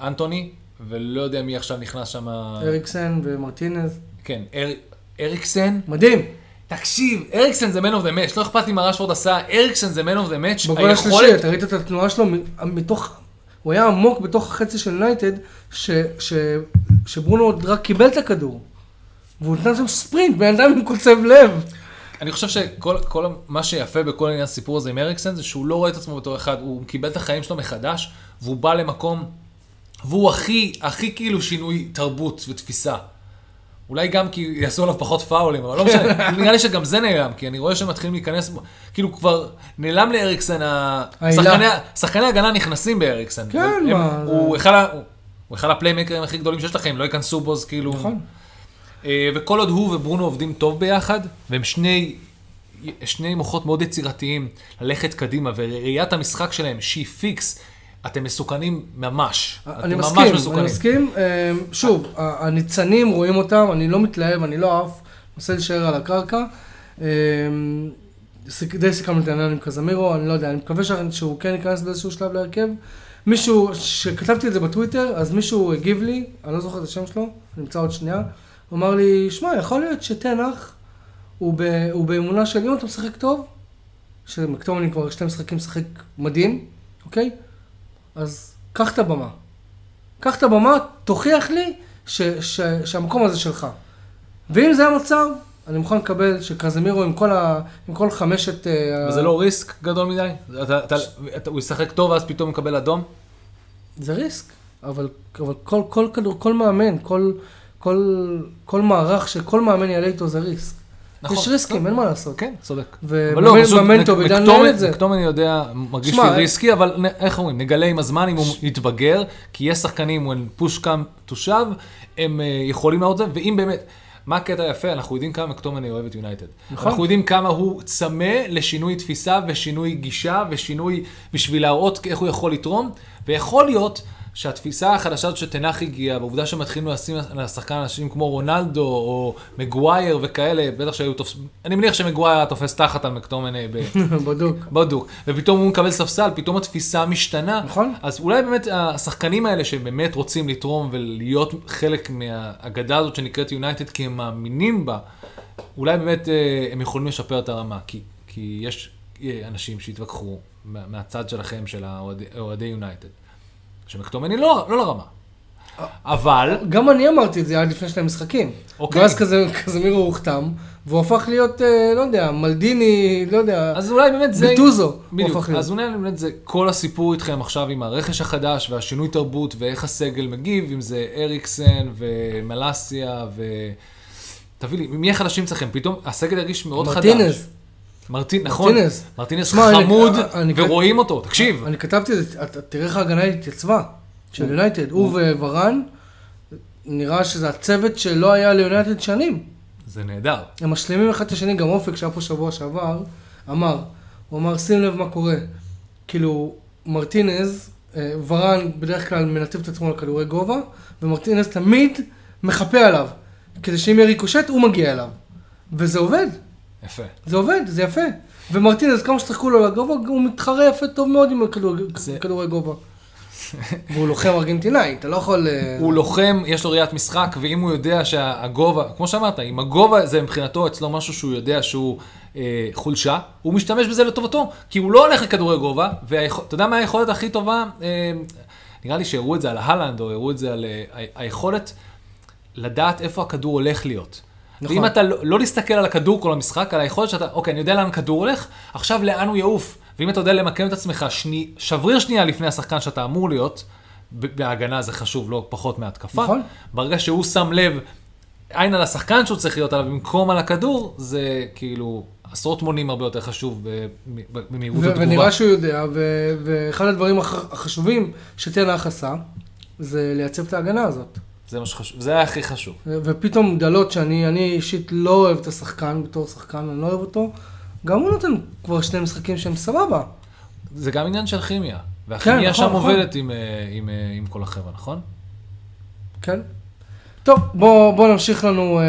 ואנטוני, ולא יודע מי עכשיו נכנס שם... אריקסן ומרטינז, כן, אר... אריקסן. מדהים. תקשיב, אריקסן זה man of the match, לא אכפת לי מה רשפורד עשה, אריקסן זה man of the match. בגול השלישי, אתה ראית את התנועה שלו מתוך, הוא היה עמוק בתוך החצי של יונייטד, ש- ש- שברונו עוד רק קיבל את הכדור. והוא נתן שם ספרינט, בן אדם עם קוצב לב. אני חושב שכל כל מה שיפה בכל העניין הסיפור הזה עם אריקסן זה שהוא לא רואה את עצמו בתור אחד, הוא קיבל את החיים שלו מחדש, והוא בא למקום, והוא הכי, הכי כאילו שינוי תרבות ותפיסה. אולי גם כי יעשו עליו פחות פאולים, אבל לא משנה, נראה לי שגם זה נעלם, כי אני רואה שמתחילים להיכנס, כאילו כבר נעלם לאריקסן. שחקני, שחקני הגנה נכנסים באריקסן. כן, מה, הוא אחד ה playmakerים הכי גדולים שיש לכם, לא ייכנסו בו, אז כאילו... נכון. אה, וכל עוד הוא וברונו עובדים טוב ביחד, והם שני, שני מוחות מאוד יצירתיים ללכת קדימה, וראיית המשחק שלהם שהיא פיקס, אתם מסוכנים ממש. אני אתם מסכים, ממש אני מסוכנים. מסכים. אה, שוב, הניצנים רואים אותם, אני לא מתלהב, אני לא עף, מנסה להישאר על הקרקע. אה, די סיכמנו את העניין עם קזמירו, אני לא יודע, אני מקווה שהוא כן ייכנס באיזשהו שלב להרכב. מישהו, שכתבתי את זה בטוויטר, אז מישהו הגיב לי, אני לא זוכר את השם שלו, נמצא עוד שנייה, הוא אמר לי, שמע, יכול להיות שתנח הוא, ב, הוא באמונה של אם אתה משחק טוב, שמקטומני כבר שני משחקים משחק מדהים, אוקיי? אז קח את הבמה. קח את הבמה, תוכיח לי ש, ש, שהמקום הזה שלך. ואם זה המצב, אני מוכן לקבל שקזמירו עם כל, ה, עם כל חמשת... אה, וזה לא ריסק גדול מדי? אתה, אתה, אתה, הוא ישחק טוב ואז פתאום יקבל אדום? זה ריסק, אבל, אבל כל, כל כדור, כל מאמן, כל, כל, כל מערך שכל מאמן יעלה איתו זה ריסק. נכון. יש ריסקים, אין מה לעשות. כן, צודק. ומאמן אבל לא, פשוט מאמן טוב ידע מקטומן- לנהל את זה. מקטומן יודע, מרגיש לי ריסקי, אבל איך אומרים, נגלה עם הזמן אם הוא יתבגר, כי יש שחקנים, when push come to shove, הם אה, יכולים לעוד זה, ואם באמת, מה הקטע היפה? אנחנו יודעים כמה מקטומן אוהב את יונייטד. נכון. אנחנו יודעים כמה הוא צמא לשינוי תפיסה ושינוי גישה ושינוי בשביל להראות איך הוא יכול לתרום, ויכול להיות שהתפיסה החדשה הזאת שתנח הגיע, בעובדה שמתחילים לשים על השחקן אנשים כמו רונלדו או מגווייר וכאלה, בטח שהיו תופסים, אני מניח שמגווייר היה תופס תחת על מקטומן אה, ב... בדוק. בדוק. ופתאום הוא מקבל ספסל, פתאום התפיסה משתנה. נכון. אז אולי באמת השחקנים האלה שבאמת רוצים לתרום ולהיות חלק מהאגדה הזאת שנקראת יונייטד כי הם מאמינים בה, אולי באמת אה, הם יכולים לשפר את הרמה. כי, כי יש אה, אנשים שהתווכחו מה- מהצד שלכם, של האוהדי- אוהדי יונייטד, שמקטומני לא, לא לרמה. אבל, גם אני אמרתי את זה עד לפני שני משחקים. אוקיי. ואז כזה, קזמירו הוחתם, והוא הפך להיות, אה, לא יודע, מלדיני, לא יודע, אז אולי באמת זה... ביטוזו. הוא בדיוק, הפך להיות. אז אולי באמת זה כל הסיפור איתכם עכשיו עם הרכש החדש והשינוי תרבות ואיך הסגל מגיב, אם זה אריקסן ומלאסיה ו... תביא לי, מי החדשים אצלכם? פתאום הסגל הרגיש מאוד חדש. מרטינז. מרטין, נכון. אני- חמוד אני- ורואים אותו, תקשיב. אני כתבתי את זה, תראה איך ההגנה התייצבה, של יונייטד. הוא וורן, נראה שזה הצוות שלא היה ליונייטד שנים. זה נהדר. הם משלימים אחד את השני, גם אופק שהיה פה שבוע שעבר, אמר, הוא אמר, שים לב מה קורה. כאילו, מרטינז, אה, ורן בדרך כלל מנתב את עצמו לכדורי גובה, ומרטינז תמיד מחפה עליו, כדי שאם יהיה ריקושט, הוא מגיע אליו. וזה עובד, יפה. זה עובד, זה יפה. ומרטינז, כמה שצחקו לו לגובה, הוא מתחרה יפה טוב מאוד עם הכדור- זה- כדורי גובה. והוא לוחם ארגנטינאי, אתה לא יכול... אה, הוא לוחם, יש לו ראיית משחק, ואם הוא יודע שהגובה, כמו שאמרת, אם הגובה זה מבחינתו אצלו משהו שהוא יודע שהוא אה, חולשה, הוא משתמש בזה לטובתו, כי הוא לא הולך לכדורי גובה, ואתה יודע מה היכולת הכי טובה? אה, נראה לי שהראו את זה על ההלנד, או הראו את זה על אה, היכולת לדעת איפה הכדור הולך להיות. נכון. ואם אתה לא, לא להסתכל על הכדור כל המשחק, על היכולת שאתה, אוקיי, אני יודע לאן הכדור הולך, עכשיו לאן הוא יעוף. ואם אתה יודע למקם את עצמך שני, שבריר שנייה לפני השחקן שאתה אמור להיות, בהגנה זה חשוב לא פחות מהתקפה. נכון. ברגע שהוא שם לב, עין על השחקן שהוא צריך להיות עליו במקום על הכדור, זה כאילו עשרות מונים הרבה יותר חשוב במהירות התגובה. ונראה שהוא יודע, ואחד הדברים הח- החשובים שתנח עשה, זה לייצב את ההגנה הזאת. זה מה שחשוב, זה היה הכי חשוב. ופתאום דלות שאני אני אישית לא אוהב את השחקן בתור שחקן, אני לא אוהב אותו, גם הוא נותן כבר שני משחקים שהם סבבה. זה גם עניין של כימיה. והכימיה נכון, שם נכון. עובדת עם, אה, עם, אה, עם כל החבר'ה, נכון? כן. טוב, בוא, בוא נמשיך לנו אה,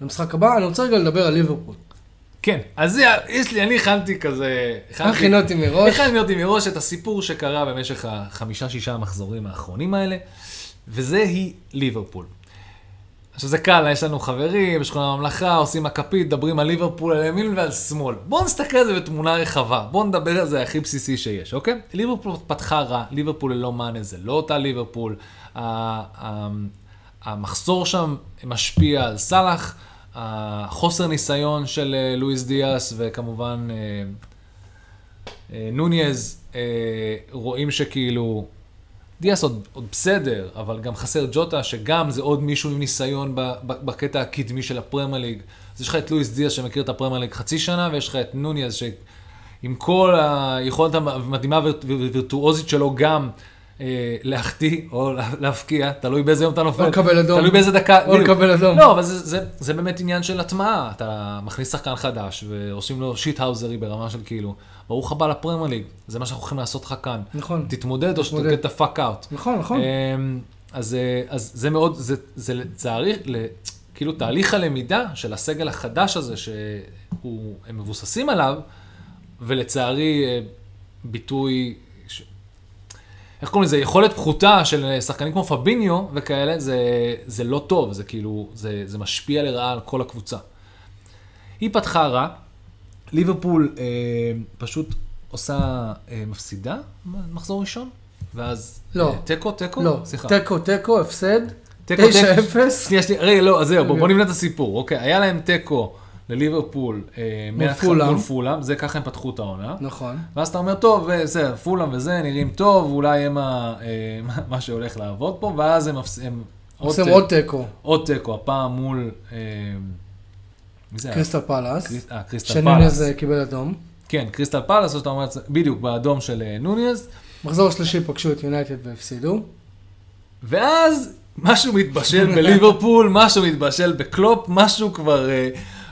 למשחק הבא. אני רוצה רגע לדבר על ליברפול. כן, אז זה- יש לי, אני הכנתי כזה... הכינותי מראש. הכנתי מראש את הסיפור שקרה במשך החמישה-שישה המחזורים האחרונים האלה, וזה היא ליברפול. עכשיו זה קל, יש לנו חברים בשכונה הממלכה, עושים הכפית, מדברים על ליברפול, על ימין ועל שמאל. בואו נסתכל על זה בתמונה רחבה, בואו נדבר על זה הכי בסיסי שיש, אוקיי? ליברפול פתחה רע, ליברפול ללא מאנה, זה לא אותה ליברפול. המחסור שם משפיע על סאלח, החוסר ניסיון של אה, לואיס דיאס, וכמובן אה, אה, נוניז, רואים שכאילו, דיאס עוד, עוד בסדר, אבל גם חסר ג'וטה, שגם זה עוד מישהו עם ניסיון ב, ב, בקטע הקדמי של הפרמייר ליג. אז יש לך את לואיס דיאס שמכיר את הפרמייר ליג חצי שנה, ויש לך את נוניז שעם כל היכולת המדהימה והווירטואוזית שלו גם אה, להחטיא או לה- להפקיע, תלוי באיזה יום אתה נופל. או לקבל אדום. תלוי באיזה דקה. או. לקבל אדום. לא, אבל זה, זה, זה באמת עניין של הטמעה. אתה מכניס שחקן חדש ועושים לו שיט האוזרי ברמה של כאילו, ברוך הבא לפרמייר ליג, זה מה שאנחנו הולכים לעשות לך כאן. נכון. תתמודד או תתמודד. שתוקד את הפאק אאוט. נכון, נכון. אמ, אז, אה, אז זה מאוד, זה, זה לצערי, כאילו תהליך הלמידה של הסגל החדש הזה, שהם מבוססים עליו, ולצערי אה, ביטוי, ש... איך קוראים לזה, יכולת פחותה של שחקנים כמו פביניו וכאלה, זה, זה לא טוב, זה כאילו, זה, זה משפיע לרעה על כל הקבוצה. היא פתחה רע, ליברפול אה, פשוט עושה, אה, מפסידה מחזור ראשון, ואז לא. אה, תיקו, תיקו? לא, סליחה. תיקו, תיקו, הפסד, תיקו, 9-0. שנייה, שנייה, רגע, לא, אז זהו, בוא, רגע. בוא נבנה את הסיפור. אוקיי, היה להם תיקו לליברפול אה, מול פולאם. זה ככה הם פתחו את העונה. נכון. ואז אתה אומר, טוב, אה, בסדר, פולאם וזה, נראים טוב, אולי הם ה- אה, מה- שהולך לעבוד פה, ואז הם הם עושים עוד תיקו, עוד תיקו, הפעם מול... אה, זה? קריסטל פלאס, אה, קריסטל פלאס. אה, קיבל אדום. כן, קריסטל פלאס, זאת אומרת, בדיוק באדום של אה, נוניז, מחזור שלישי פגשו את יונייטד והפסידו. ואז משהו מתבשל בליברפול, משהו מתבשל בקלופ, משהו כבר... אה,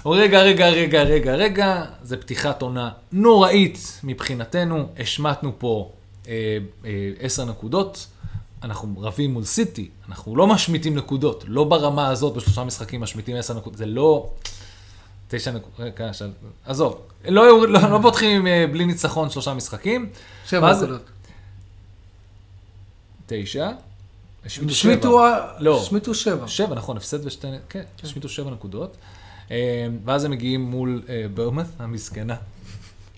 רגע, רגע, רגע, רגע, רגע, זה פתיחת עונה נוראית מבחינתנו, השמטנו פה אה, אה, עשר נקודות, אנחנו רבים מול סיטי, אנחנו לא משמיטים נקודות, לא ברמה הזאת, בשלושה משחקים משמיטים עשר נקודות, זה לא... תשע נקודות, רגע, של... עזוב, לא, לא, לא פותחים אה, בלי ניצחון שלושה משחקים, שבע נקודות. תשע, השמיטו לא. שמיטו שבע. שבע, נכון, הפסד ושתי, כן, השמיטו שבע נקודות. אה, ואז הם מגיעים מול אה, ברמת המסכנה.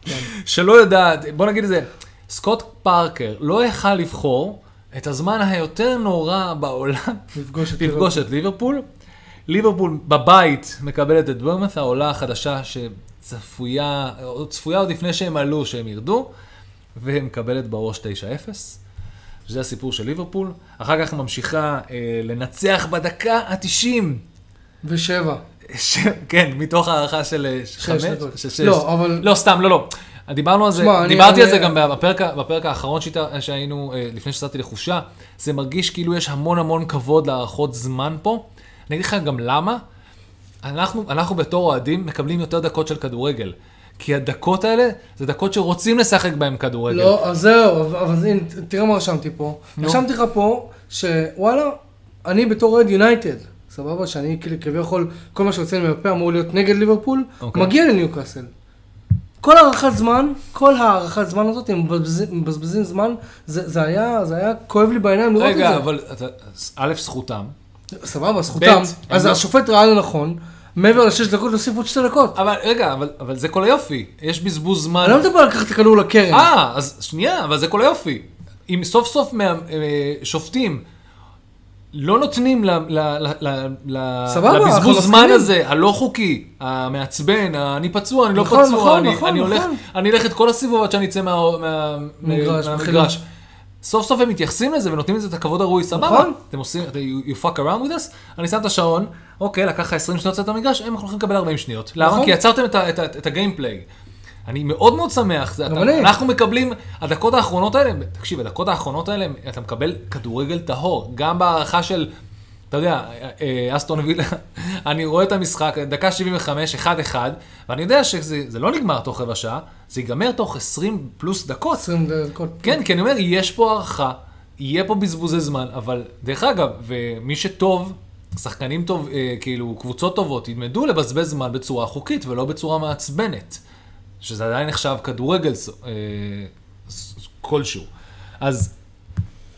כן. שלא יודעת, בוא נגיד את זה, סקוט פארקר לא יכל לבחור את הזמן היותר נורא בעולם לפגוש את ליברפול. ליברפול בבית מקבלת את ברמת, העולה החדשה שצפויה, או צפויה עוד לפני שהם עלו, שהם ירדו, ומקבלת בראש 9-0. שזה הסיפור של ליברפול. אחר כך ממשיכה אה, לנצח בדקה ה-90. ושבע. ש... כן, מתוך הערכה של אה, חמש? דקות. של שש. לא, אבל- לא, סתם, לא, לא. דיברנו על זה, אני- דיברתי על אני- זה גם בפרק, בפרק האחרון שהיית- שהיינו, אה, לפני שיצאתי לחופשה. זה מרגיש כאילו יש המון המון כבוד להארכות זמן פה. אני אגיד לך גם למה. אנחנו, אנחנו בתור אוהדים מקבלים יותר דקות של כדורגל. כי הדקות האלה זה דקות שרוצים לשחק בהם כדורגל. לא, אז זהו, אבל- הנה, תראה מה רשמתי פה. נו. רשמתי לך פה, שוואלה, אני בתור אוהד יונייטד, סבבה? שאני כאילו כביכול, כל מה שיוצא לי מהפה אמור להיות נגד ליברפול, אוקיי. מגיע לניוקאסל. כל הארכת זמן, כל הארכת זמן הזאת, הם מבזבזים- זמן, זה זה היה זה היה כואב לי בעיניים לראות את זה. רגע, אבל א', זכותם. סבבה, זכותם. אז לא- השופט ראה לנכון, מעבר לשש דקות, להוסיף עוד שתי דקות. אבל רגע, אבל, אבל זה כל היופי. יש בזבוז זמן. אני לא מדבר על לקחת את הכדור לקרן. אה, אז שנייה, אבל זה כל היופי. אם סוף סוף אה, שופטים לא נותנים ל- ל- ל- ל- ל- סבבה, אנחנו לבזבוז זמן. הזה, הלא חוקי, המעצבן, אני פצוע, אני לא נכון, פצוע, נכון, אני נכון, אני הולך-. אני אלך את כל הסיבוב עד שאני אצא מה- מה- מגרש, מהמגרש. סוף סוף הם מתייחסים לזה ונותנים לזה את הכבוד הראוי, סבבה. נכון. אתם עושים, you you fuck around with us, אני שם את השעון, אוקיי, לקח לך 20 שניות לצאת למגרש, הם הולכים לקבל 40 שניות. למה? נכון. כי יצרתם את את ה- את הגיימפליי. אני מאוד מאוד שמח, זה, אתה. אנחנו מקבלים, הדקות האחרונות האלה, תקשיב, הדקות האחרונות האלה, אתה מקבל כדורגל טהור, גם בהערכה של, אתה יודע, אה, אה, אסטון וילה, אני רואה את המשחק, דקה 75, 1-1, ואני יודע שזה זה לא נגמר תוך רבע שעה, זה ייגמר תוך 20 פלוס דקות. 20 דקות. כן, כי אני אומר, יש פה הערכה, יהיה פה בזבוזי זמן, אבל דרך אגב, ומי שטוב, שחקנים טוב, אה, כאילו, קבוצות טובות, ילמדו לבזבז זמן בצורה חוקית ולא בצורה מעצבנת. שזה עדיין נחשב כדורגל כלשהו. אז,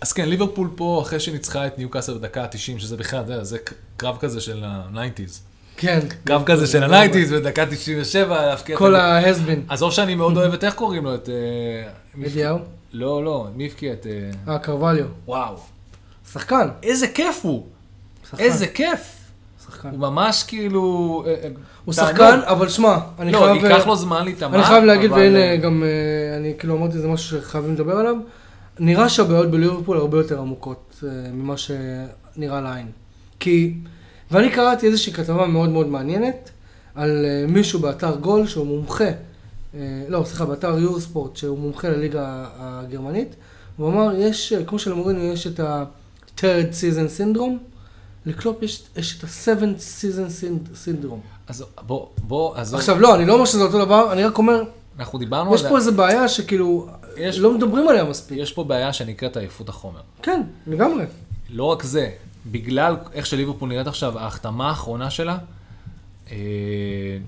אז כן, ליברפול פה, אחרי שניצחה את ניוקאסל בדקה ה-90, שזה בכלל, יודע, זה קרב כזה של ה-90's. כן. קרב כזה של ה-90's, בדקה 97, להפקיע את כל. ההסבין. עזוב שאני מאוד אוהב את, איך קוראים לו? את... אה, אליהו? לא, לא, מי הבקיע את... אה, אה, קרווליו. וואו. שחקן. איזה כיף הוא. איזה כיף. שחקן. הוא ממש כאילו... אה, הוא. שחקן, אבל שמע, אני לא, חייב... ייקח לו זמן להתאמן. אני חייב להגיד, והנה גם, אני כאילו אמרתי, זה משהו שחייבים לדבר עליו. נראה שהבעיות בליברפול הרבה יותר עמוקות אה, ממה שנראה לעין. כי, ואני קראתי איזושהי כתבה מאוד מאוד מעניינת על אה, מישהו באתר גול שהוא מומחה, אה, לא, סליחה, באתר יורו ספורט, שהוא מומחה לליגה הגרמנית, הוא אמר, יש, כמו שלמורינו יש את ה-third season syndrome, לקלופ יש, יש את ה-seventh season syndrome. אז בוא, בוא, אז עכשיו, לא, אני לא אומר שזה אותו דבר, אני רק אומר, אנחנו דיברנו על יש זה. פה איזה בעיה שכאילו, יש- לא מדברים עליה מספיק. יש פה בעיה שנקראת עייפות החומר. כן, לגמרי. לא רק זה, בגלל איך שליברפול נראית עכשיו, ההחתמה האחרונה שלה, אה,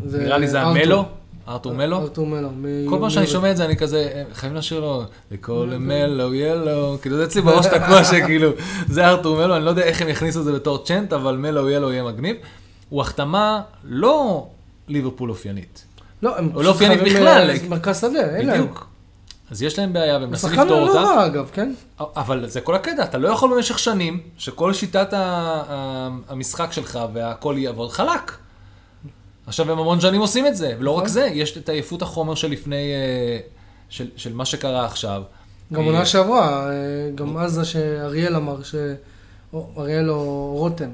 זה נראה לי זה. המלו, ארתור מלו. ארתור מלו. כל פעם שאני שומע את זה, אני כזה, אה, חייבים לשיר לו, לכל מלו, ילו, כאילו זה אצלי בראש תקוע שכאילו, זה ארתור מלו, אני לא יודע איך הם יכניסו את זה בתור צ'נט, אבל מלו, ילו יהיה מגניב. הוא החתמה לא ליברפול אופיינית. לא, הם לא אופייני בכלל. אה, מרכז שדה, אין להם. בדיוק. אז יש להם בעיה, והם מנסים שחקן לפתור לא אותה. רע אגב, כן? אבל זה כל הקטע, אתה לא יכול במשך שנים, שכל שיטת המשחק שלך והכל יעבוד חלק. עכשיו, הם המון שנים עושים את זה, ולא רק נכון. זה, יש את עייפות החומר של לפני, אה, של, של מה שקרה עכשיו. גם אה, עונה שעברה, אה, גם אז שאריאל אמר, אריאל או רותם.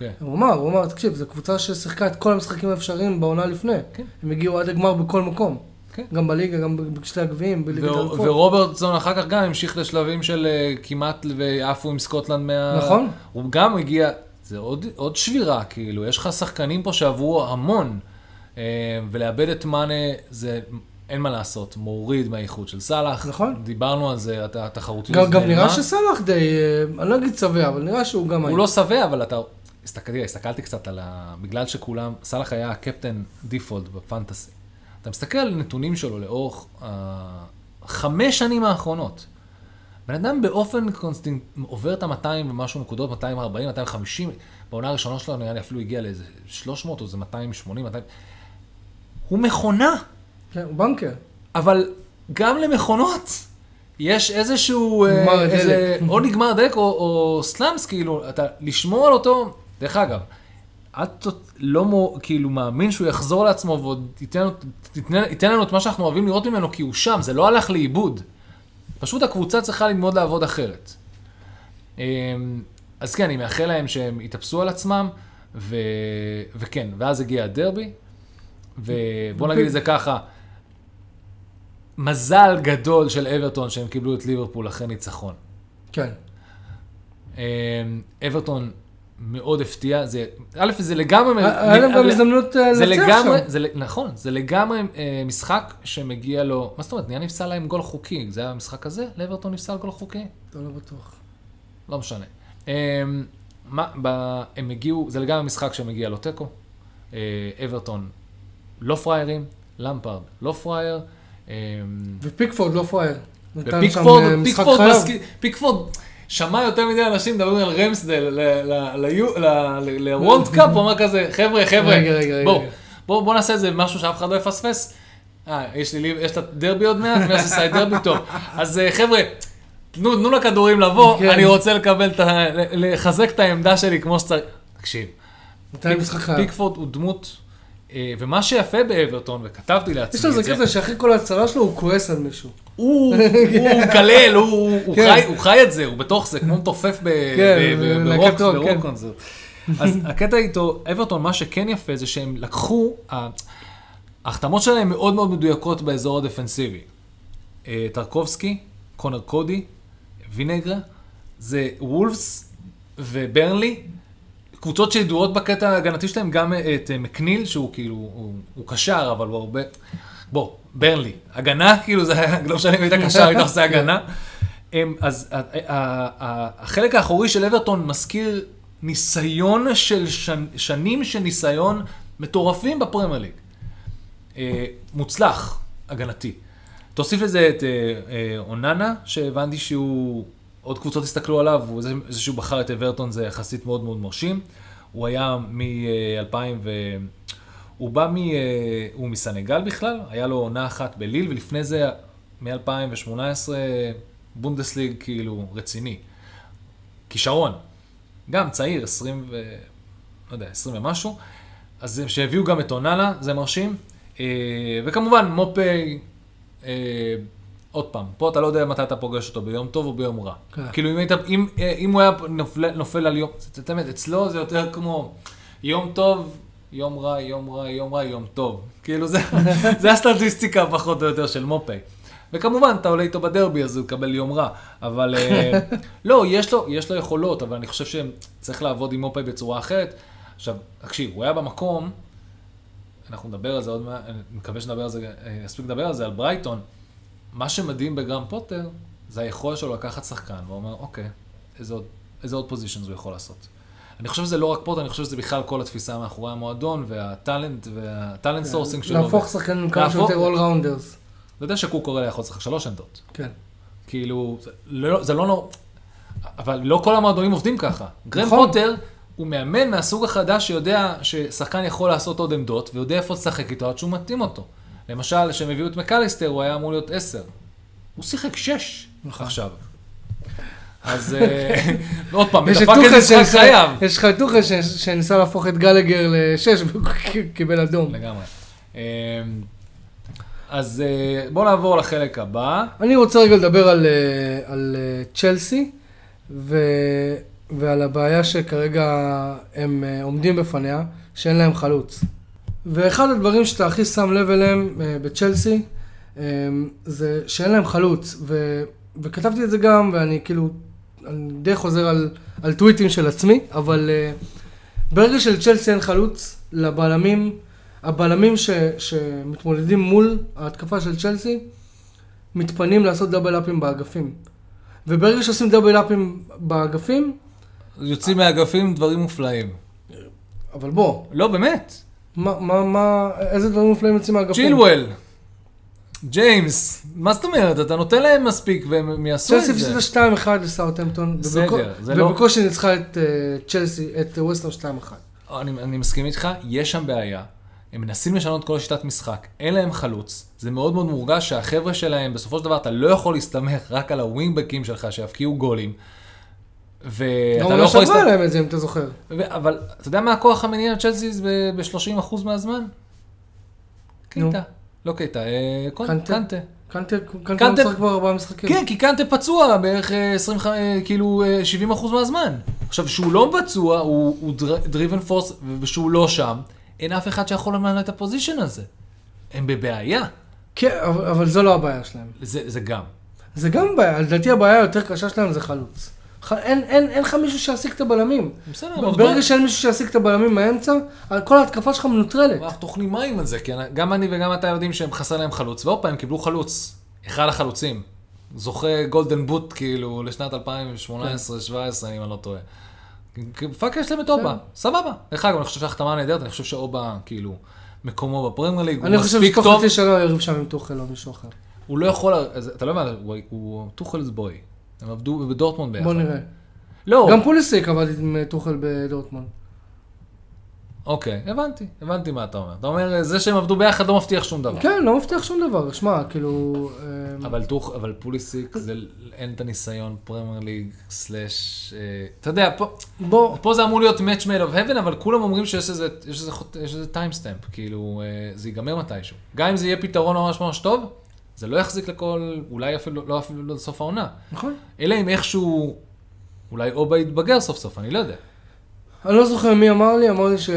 כן. הוא אמר, הוא אמר, תקשיב, זו קבוצה ששיחקה את כל המשחקים האפשריים בעונה לפני. כן. הם הגיעו עד הגמר בכל מקום. כן. גם בליגה, גם בשתי הגביעים, בליגת האלופות. ורוברטסון אחר כך גם המשיך לשלבים של אה, כמעט ועפו עם סקוטלנד מה... נכון. הוא גם הגיע, זה עוד, עוד שבירה, כאילו, יש לך שחקנים פה שעברו המון, אה, ולאבד את מאנה זה, אין מה לעשות, מוריד מהאיכות של סאלח. נכון. דיברנו על זה, הת- התחרותיות גם, גם. נראה שסאלח די, אה, אני לא אגיד שבע, אבל נראה שהוא גם היה. הוא לא שבע, אבל אתה... הסתכלתי, הסתכלתי קצת על ה... בגלל שכולם... סאלח היה הקפטן דיפולט בפנטסי. אתה מסתכל על נתונים שלו לאורך החמש שנים האחרונות. בן אדם באופן consistent עובר את ה-200 ומשהו נקודות, 240, 250, בעונה הראשונה שלו נראה לי אפילו הגיע לאיזה 300 או איזה 280, 200... הוא מכונה, כן, הוא banker. אבל גם למכונות יש איזשהו... אה, נגמר הדלק. איזה, או נגמר דלק או, או slumps, כאילו, אתה לשמור על אותו, דרך אגב, את סלאח מו, כאילו מאמין שהוא יחזור לעצמו ועוד ייתן, ייתן, ייתן לנו את מה שאנחנו אוהבים לראות ממנו, כי הוא שם, זה לא הלך לאיבוד. פשוט הקבוצה צריכה ללמוד לעבוד אחרת. אמ, אז כן, אני מאחל להם שהם יתאפסו על עצמם, ו... וכן, ואז הגיע הדרבי, ובוא נגיד את זה ככה, מזל גדול של אברטון שהם קיבלו את ליברפול אחרי ניצחון. כן. אמ, אברטון מאוד הפתיע, זה, א', זה לגמרי... היה להם גם הזדמנות אה, לנצח שם. זה, נכון, זה לגמרי אה, משחק שמגיע לו, מה זאת אומרת, נהיה נפסל להם גול חוקי, זה היה המשחק הזה? לאברטון נפסל גול חוקי? אתה לא בטוח. לא משנה. מה, ב, הם הגיעו, זה לגמרי משחק שמגיע לו תיקו. אה, אברטון לא פראיירים, למפרד לא פראייר. ופיקפורד לא פראייר. ופיקפורד, אה, פיקפורד, פיקפורד שמע יותר מדי אנשים מדברים על רמסדל ל World Cup, הוא אמר כזה, חבר'ה, חבר'ה. בואו, נעשה איזה משהו שאף אחד לא יפספס. אה, יש לי, יש את הדרבי עוד מעט, Merseyside derby טוב. אז אה, חבר'ה, תנו תנו לכדורים לבוא, כן. אני רוצה לקבל. לחזק את העמדה שלי כמו שצריך. תקשיב. פיקפורד הוא דמות, אה, ומה שיפה באברטון, וכתבתי יש לעצמי לו את איזה זה, קטע שאחרי כל ההצהרה שלו הוא כועס על מישהו. הוא הוא מקלל, הוא- כן. חי- הוא חי את זה, הוא בתוך זה, כמו מתופף ב- כן, ברוק רוק, ברוק כן. קונצרט. אז הקטע איתו, אברטון, מה שכן יפה זה שהם לקחו, ההחתמות שלהם מאוד מאוד מדויקות באזור הדפנסיבי. אה, טרקובסקי, קונר קודי, וינגרה, זה וולפס וברנלי, קבוצות שידועות בקטע ההגנתי שלהם, גם את אה, מקניל, שהוא כאילו, הוא, הוא קשר, אבל הוא הרבה... בוא, ברנלי, הגנה, כאילו זה היה, לא משנה אם היית קשר, היית עושה הגנה. הם, אז החלק האחורי של אברטון מזכיר ניסיון של שנ, שנים של ניסיון מטורפים בפרמייר ליג. אה, מוצלח, הגנתי. תוסיף לזה את אה, אה, אוננה, שהבנתי שהוא, עוד קבוצות הסתכלו עליו, זה שהוא בחר את אברטון זה יחסית מאוד מאוד מרשים. הוא היה מ-2000 ו... הוא בא מ... אה, הוא מסנגל בכלל, היה לו עונה אחת בליל, ולפני זה, מ-2018, בונדסליג כאילו רציני. כישרון. גם צעיר, 20 ו... לא יודע, 20 ומשהו. אז שהביאו גם את אוננה, זה מרשים. אה, וכמובן, מופי, אה, עוד פעם, פה אתה לא יודע מתי אתה פוגש אותו, ביום טוב או ביום רע. כן. כאילו, אם, היית, אם, אם הוא היה נופל, נופל על יום, זה באמת, אצלו זה יותר כמו יום טוב, יום רע, יום רע, יום רע, יום טוב. כאילו, זה, זה הסטטיסטיקה פחות או יותר של מופי. וכמובן, אתה עולה איתו בדרבי, אז הוא יקבל יום רע. אבל אה, לא, יש לו, יש לו יכולות, אבל אני חושב שצריך לעבוד עם מופה בצורה אחרת. עכשיו, תקשיב, הוא היה במקום, אנחנו נדבר על זה עוד מעט, אני מקווה שנדבר על זה, אה, נספיק לדבר על זה, על ברייטון. מה שמדהים בגרם פוטר, זה היכולת שלו לקחת שחקן, והוא אומר, אוקיי, איזה עוד, איזה עוד positions הוא יכול לעשות. אני חושב שזה לא רק פוטר, אני חושב שזה בכלל כל התפיסה מאחורי המועדון, וה talent, וה talent sourcing שלו. להפוך שחקנים כמה שיותר all-rounders. אתה יודע שקוקורלה יכול לשחק שלוש עמדות. כן. כאילו, זה לא, לא נו... אבל לא כל המועדונים עובדים ככה. גרם נכון. פוטר הוא מאמן מהסוג החדש שיודע ששחקן יכול לעשות עוד עמדות, ויודע איפה לשחק איתו עד שהוא מתאים אותו. למשל, כשהם הביאו את מקליסטר, הוא היה אמור להיות עשר. הוא שיחק שש נכון. עכשיו. אז אה, עוד פעם, יש את דפק את טוחל משחק חייו. יש לך את טוחל שניסה להפוך את גלגר לשש והוא קיבל אדום. לגמרי. אה, אז אה, בואו נעבור לחלק הבא. אני רוצה רגע לדבר על, על צ'לסי ו, ועל הבעיה שכרגע הם עומדים בפניה, שאין להם חלוץ. ואחד הדברים שאתה הכי שם לב אליהם בצ'לסי, זה שאין להם חלוץ. ו, וכתבתי את זה גם, ואני כאילו, אני די חוזר על, על טוויטים של עצמי, אבל אה, ברגע שלצ'לסי אין חלוץ, לבלמים, הבלמים ש, שמתמודדים מול ההתקפה של צ'לסי, מתפנים לעשות דאבל אפים באגפים. וברגע שעושים דאבל אפים באגפים, יוצאים מהאגפים דברים מופלאים. אבל בוא, לא, באמת. מה, מה, מה, איזה דברים מופלאים יוצאים מהאגפים? צ'ילואל, ג'יימס, מה זאת אומרת? אתה נותן להם מספיק והם יעשו את צ'לסי זה. הפסידה 2-1 לסאוטהמפטון, לא- ובקושי ניצחה את אה, צ'לסי, את ווסטר 2-1. אני, אני מסכים איתך, יש שם בעיה. הם מנסים לשנות כל שיטת משחק, אין להם חלוץ. זה מאוד מאוד מורגש שהחבר'ה שלהם, בסופו של דבר אתה לא יכול להסתמך רק על הווינגבקים שלך שיבקיעו גולים. ואתה גם לא לא יכול שברה להסתמך... להם את זה, אם אתה זוכר. ו- אבל אתה יודע מה הכוח המניע לצ'לסי ב-30% מהזמן? נו. לא קייטה, אה, קנטה? קנטה. קנטה קנטה- משחק כבר ארבעה משחקים. כן, כי קנטה פצוע בערך אה, 25, אה, כאילו אה, 70% מהזמן. עכשיו, שהוא לא פצוע, הוא, הוא driven force, ושהוא לא שם, אין אף אחד שיכול למלא את ה position הזה. הם בבעיה. כן, אבל, אבל זו לא הבעיה שלהם. זה, זה גם. זה גם בעיה, לדעתי הבעיה היותר קשה שלהם זה חלוץ. אין, אין, אין לך מישהו שיעסיק את הבלמים. בסדר, אבל ברגע שאין מישהו שיעסיק את הבלמים מהאמצע, כל ההתקפה שלך מנוטרלת. אנחנו טוחנים מים על זה, כי גם אני וגם אתה יודעים שהם חסר להם חלוץ, ועוד פעם, הם קיבלו חלוץ. אחד החלוצים. זוכה golden boot, כאילו, לשנת 2018-2017, אם אני לא טועה. fuck יש להם את אובה, סבבה. דרך אגב, אני חושב שההחתמה נהדרת, אני חושב שאובה, כאילו, מקומו בפרמייר ליג, הוא אני חושב מספיק טוב, חצי שנה הוא יריב שם עם טוחל או מישהו אחר. הוא לא יכול, אתה לא יודע, הוא- טוחל's boy. הם עבדו בדורטמונד ביחד. בוא נראה. לא, גם פוליסיק עבד עם אה, טוחל בדורטמונד. אוקיי, הבנתי, הבנתי מה אתה אומר. אתה אומר, זה שהם עבדו ביחד לא מבטיח שום דבר. כן, לא מבטיח שום דבר. שמע, כאילו... אה, אבל טוח, אבל פוליסיק, זה, אין את הניסיון פרמייר ליג, slash, אה, אתה יודע, פה, בוא, פה זה אמור להיות match made of heaven, אבל כולם אומרים שיש איזה, יש איזה, חוט- יש איזה timestamp, כאילו, אה, זה ייגמר מתישהו. גם אם זה יהיה פתרון ממש ממש טוב, זה לא יחזיק לכל, אולי אפילו, לא אפילו לא לסוף העונה. נכון. אלא אם איכשהו, אולי אובה יתבגר סוף סוף, אני לא יודע. אני לא זוכר מי אמר לי, אמר לי ש...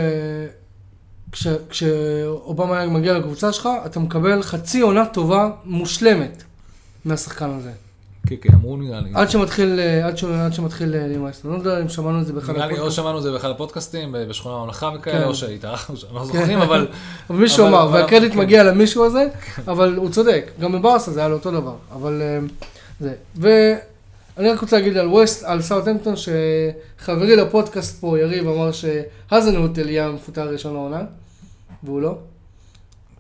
כש- כשאובמה היה מגיע לקבוצה שלך, אתה מקבל חצי עונה טובה, מושלמת, מהשחקן הזה. כן, כן, אמרו נראה לי. עד שמתחיל, אה, עד ש- עד שמתחיל אה. אני לא יודע אם שמענו את זה באחד נראה לי או הפודקאסטים. שמענו את זה באחד הפודקאסטים, בשכונה הממלכה וכאלה, כן. או שהתארחנו, שם, לא זוכרים, אבל... אבל מישהו אמר, והקרדיט כן. מגיע למישהו הזה, אבל הוא צודק. גם בברסה זה היה לו אותו דבר. אבל אה, זה. ואני רק רוצה להגיד על ווסט, על סאוטהמפטון, שחברי לפודקאסט פה, יריב, אמר שהאזנהוטל יהיה המפוטר הראשון העונה, והוא לא.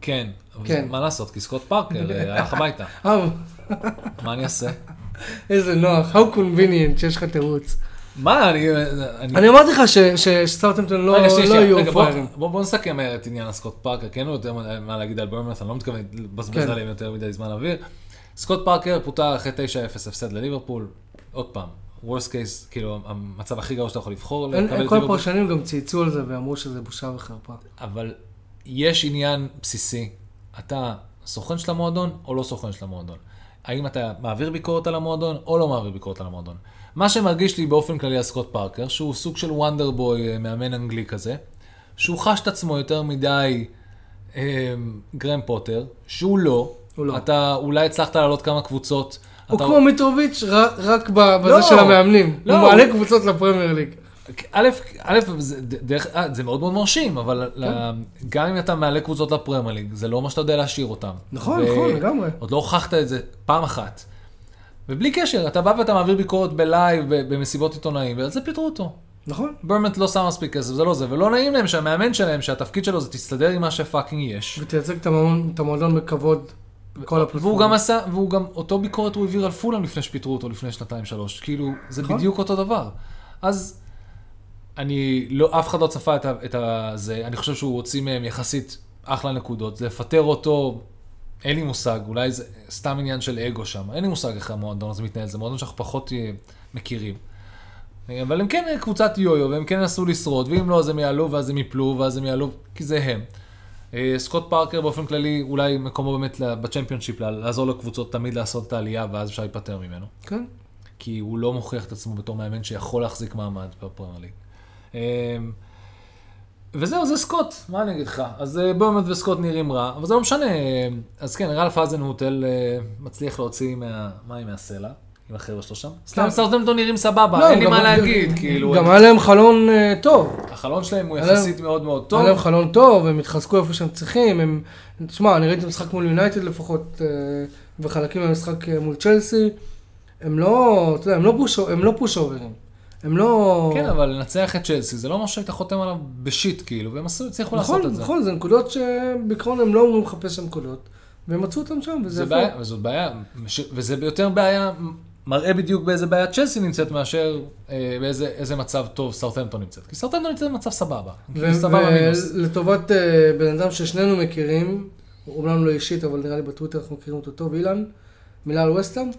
כן, אבל כן. מה לעשות, כי סקוט פארקר הלך הביתה. מה אני אעשה? איזה נוח, how convenient שיש לך תירוץ. מה, אני... אני- אני אמרתי לך ש- ש- שסאוטהמפטון לא לא יהיו רגע, בוא- נסכם את עניין הסקוט פארקר, אין לנו יותר מה- להגיד על בורנמות', אני לא מתכוון לבזבז כן. עליהם יותר מדי זמן אוויר. סקוט פארקר פוטר אחרי 9-0 הפסד לליברפול, עוד פעם, worst case, כאילו, המצב הכי גרוע שאתה יכול לבחור. כל. הפרשנים גם צייצו על זה ואמרו שזה בושה וחרפה. אבל יש עניין בסיסי, אתה סוכן של המועדון או לא סוכן של המועדון? האם אתה מעביר ביקורת על המועדון או לא מעביר ביקורת על המועדון? מה שמרגיש לי באופן כללי על סקוט פארקר, שהוא סוג של wonder boy, מאמן אנגלי כזה, שהוא חש את עצמו יותר מדי אה, גרם פוטר, שהוא לא. הוא לא. אתה אולי הצלחת לעלות כמה קבוצות. הוא אתה- כמו מיטרוביץ' רק בזה לא. של המאמנים. לא. הוא מעלה קבוצות לפרמייר ליג. א', א', זה, דרך, אה, זה מאוד מאוד מרשים, אבל כן. גם אם אתה מעלה קבוצות לפרמייר ליג, זה לא מה שאתה יודע להשאיר אותם. נכון, נכון, לגמרי. עוד לא הוכחת את זה פעם אחת. ובלי קשר, אתה בא ואתה מעביר ביקורת בלייב, במסיבות עיתונאים, ועל זה פיטרו אותו. נכון. ברמנט לא שם מספיק כסף, זה לא זה, ולא נעים להם שהמאמן שלהם, שהתפקיד שלו זה תסתדר עם מה שפאקינג יש. ותייצג את המועדון- בכבוד והוא. גם עשה, והוא גם, אותו ביקורת הוא העביר על פולאם לפני שפיטרו אותו לפני שנתיים שלוש. כאילו, זה נכון. בדיוק אותו דבר. אז אני, לא, אף אחד לא צפה את, ה, את ה, זה, אני חושב שהוא הוציא מהם יחסית אחלה נקודות. זה לפטר אותו, אין לי מושג, אולי זה סתם עניין של אגו שם. אין לי מושג איך המועדון הזה מתנהל, זה מועדון שאנחנו פחות אה, מכירים. אה, אבל הם כן קבוצת יו-יו, והם כן ינסו לשרוד, ואם לא, אז הם יעלו, ואז הם יפלו, ואז הם יעלו, כי זה הם. אה, סקוט פארקר באופן כללי, אולי מקומו באמת בצ'מפיונשיפ, לעזור לקבוצות תמיד לעשות את העלייה, ואז אפשר להיפטר ממנו. כן. כי הוא לא מוכיח את עצמו בתור מאמן שיכול להחזיק מעמד בפרמייר ליג. אה, וזהו, זה סקוט, מה אני אגיד לך? אז אה, ברמנט וסקוט נראים רע, אבל זה לא משנה. אה, אז כן, רלף האזנהוטל אה, מצליח להוציא מה- מים מהסלע, עם החבר'ה שלו שם. סתם סאוטהמפטון נראים סבבה, לא, אין לי מה להגיד, כאילו. גם היה להם חלון אה, טוב. החלון שלהם הוא יחסית מאוד מאוד טוב. היה להם חלון טוב, הם התחזקו איפה שהם צריכים. הם... תשמע, אני ראיתי משחק מול יונייטד לפחות, וחלקים מהמשחק מול צ'לסי. הם לא, אתה יודע, הם לא פוש, הם לא. כן, אבל לנצח את צ'לסי זה לא משהו שהיית חותם עליו בשיט, כאילו, והם עשו, הצליחו נכון, לעשות את זה. נכון, זה נקודות שבעיקרון הם לא אומרים לחפש שם נקודות. והם מצאו אותם שם, וזה זה יפה. בעיה, וזאת בעיה, וזה ביותר בעיה, מראה בדיוק באיזה בעיה צ'לסי נמצאת מאשר אה, באיזה איזה מצב טוב סארטמפטון נמצאת. כי סארטמפטון נמצאת במצב סבבה. כאילו. ולטובת אה, בן אדם ששנינו מכירים, אומנם לא אישית, אבל נראה לי בטוויטר אנחנו מכירים אותו טוב, אילן, מילה על וסטאם?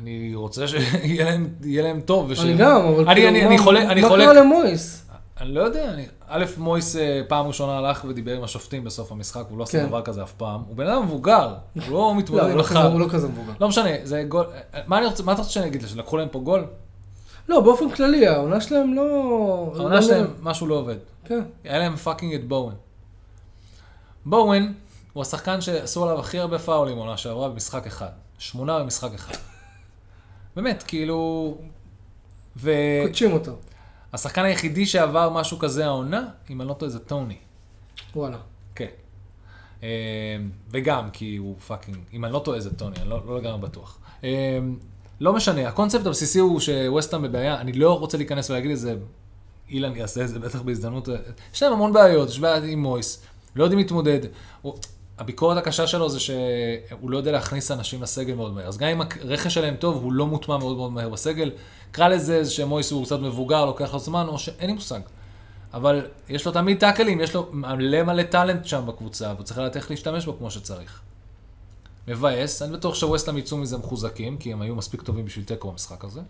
אני רוצה שיהיה להם, להם טוב. וש- אני גם, אבל אני- כאילו, אני- מה- אני חולק, אני מה חולק, קרה למויס? אני לא יודע, אני- א', מויס אה, פעם ראשונה הלך ודיבר עם השופטים בסוף המשחק, הוא לא עשה כן. דבר כזה אף פעם. הוא בן אדם מבוגר, הוא לא מתמודד לא, הוא לא. הוא לא כזה מבוגר. לא משנה, זה גול, אה, מה אני רוצה, מה אתה רוצה שאני אגיד לך, שלקחו להם פה גול? לא, באופן כללי, העונה שלהם לא... העונה לא- שלהם, משהו לא עובד. כן. היה להם fucking את בואן. בואן הוא השחקן שעשו עליו הכי הרבה פאולים עונה שעברה במשחק אחד. שמונה במשחק אחד. באמת, כאילו... קודשים אותו. והשחקן היחידי שעבר משהו כזה העונה, אם אני לא טועה, זה טוני. וואלה. כן. אה, וגם, כי הוא fucking, אם אני לא טועה, זה טוני, אני לא, לא לגמרי בטוח. אה, לא משנה, הקונספט הבסיסי הוא שווסטהאם בבעיה, אני לא רוצה להיכנס ולהגיד את זה, אילן יעשה את זה בטח בהזדמנות, יש להם המון בעיות, יש בעיה עם מויס, לא יודעים להתמודד. הביקורת הקשה שלו זה שהוא לא יודע להכניס אנשים לסגל מאוד מהר. אז גם אם הרכש שלהם טוב, הוא לא מוטמע מאוד מאוד מהר בסגל. קרא לזה שמויס הוא קצת מבוגר, לוקח לו זמן, או שאין לי מושג. אבל יש לו תמיד טאקלים, יש לו מלא מלא טאלנט שם בקבוצה, והוא צריך לדעת איך להשתמש בו כמו שצריך. מבאס, אני בטוח שווסטהאם יצאו מזה מחוזקים, כי הם היו מספיק טובים בשביל תיקו במשחק הזה.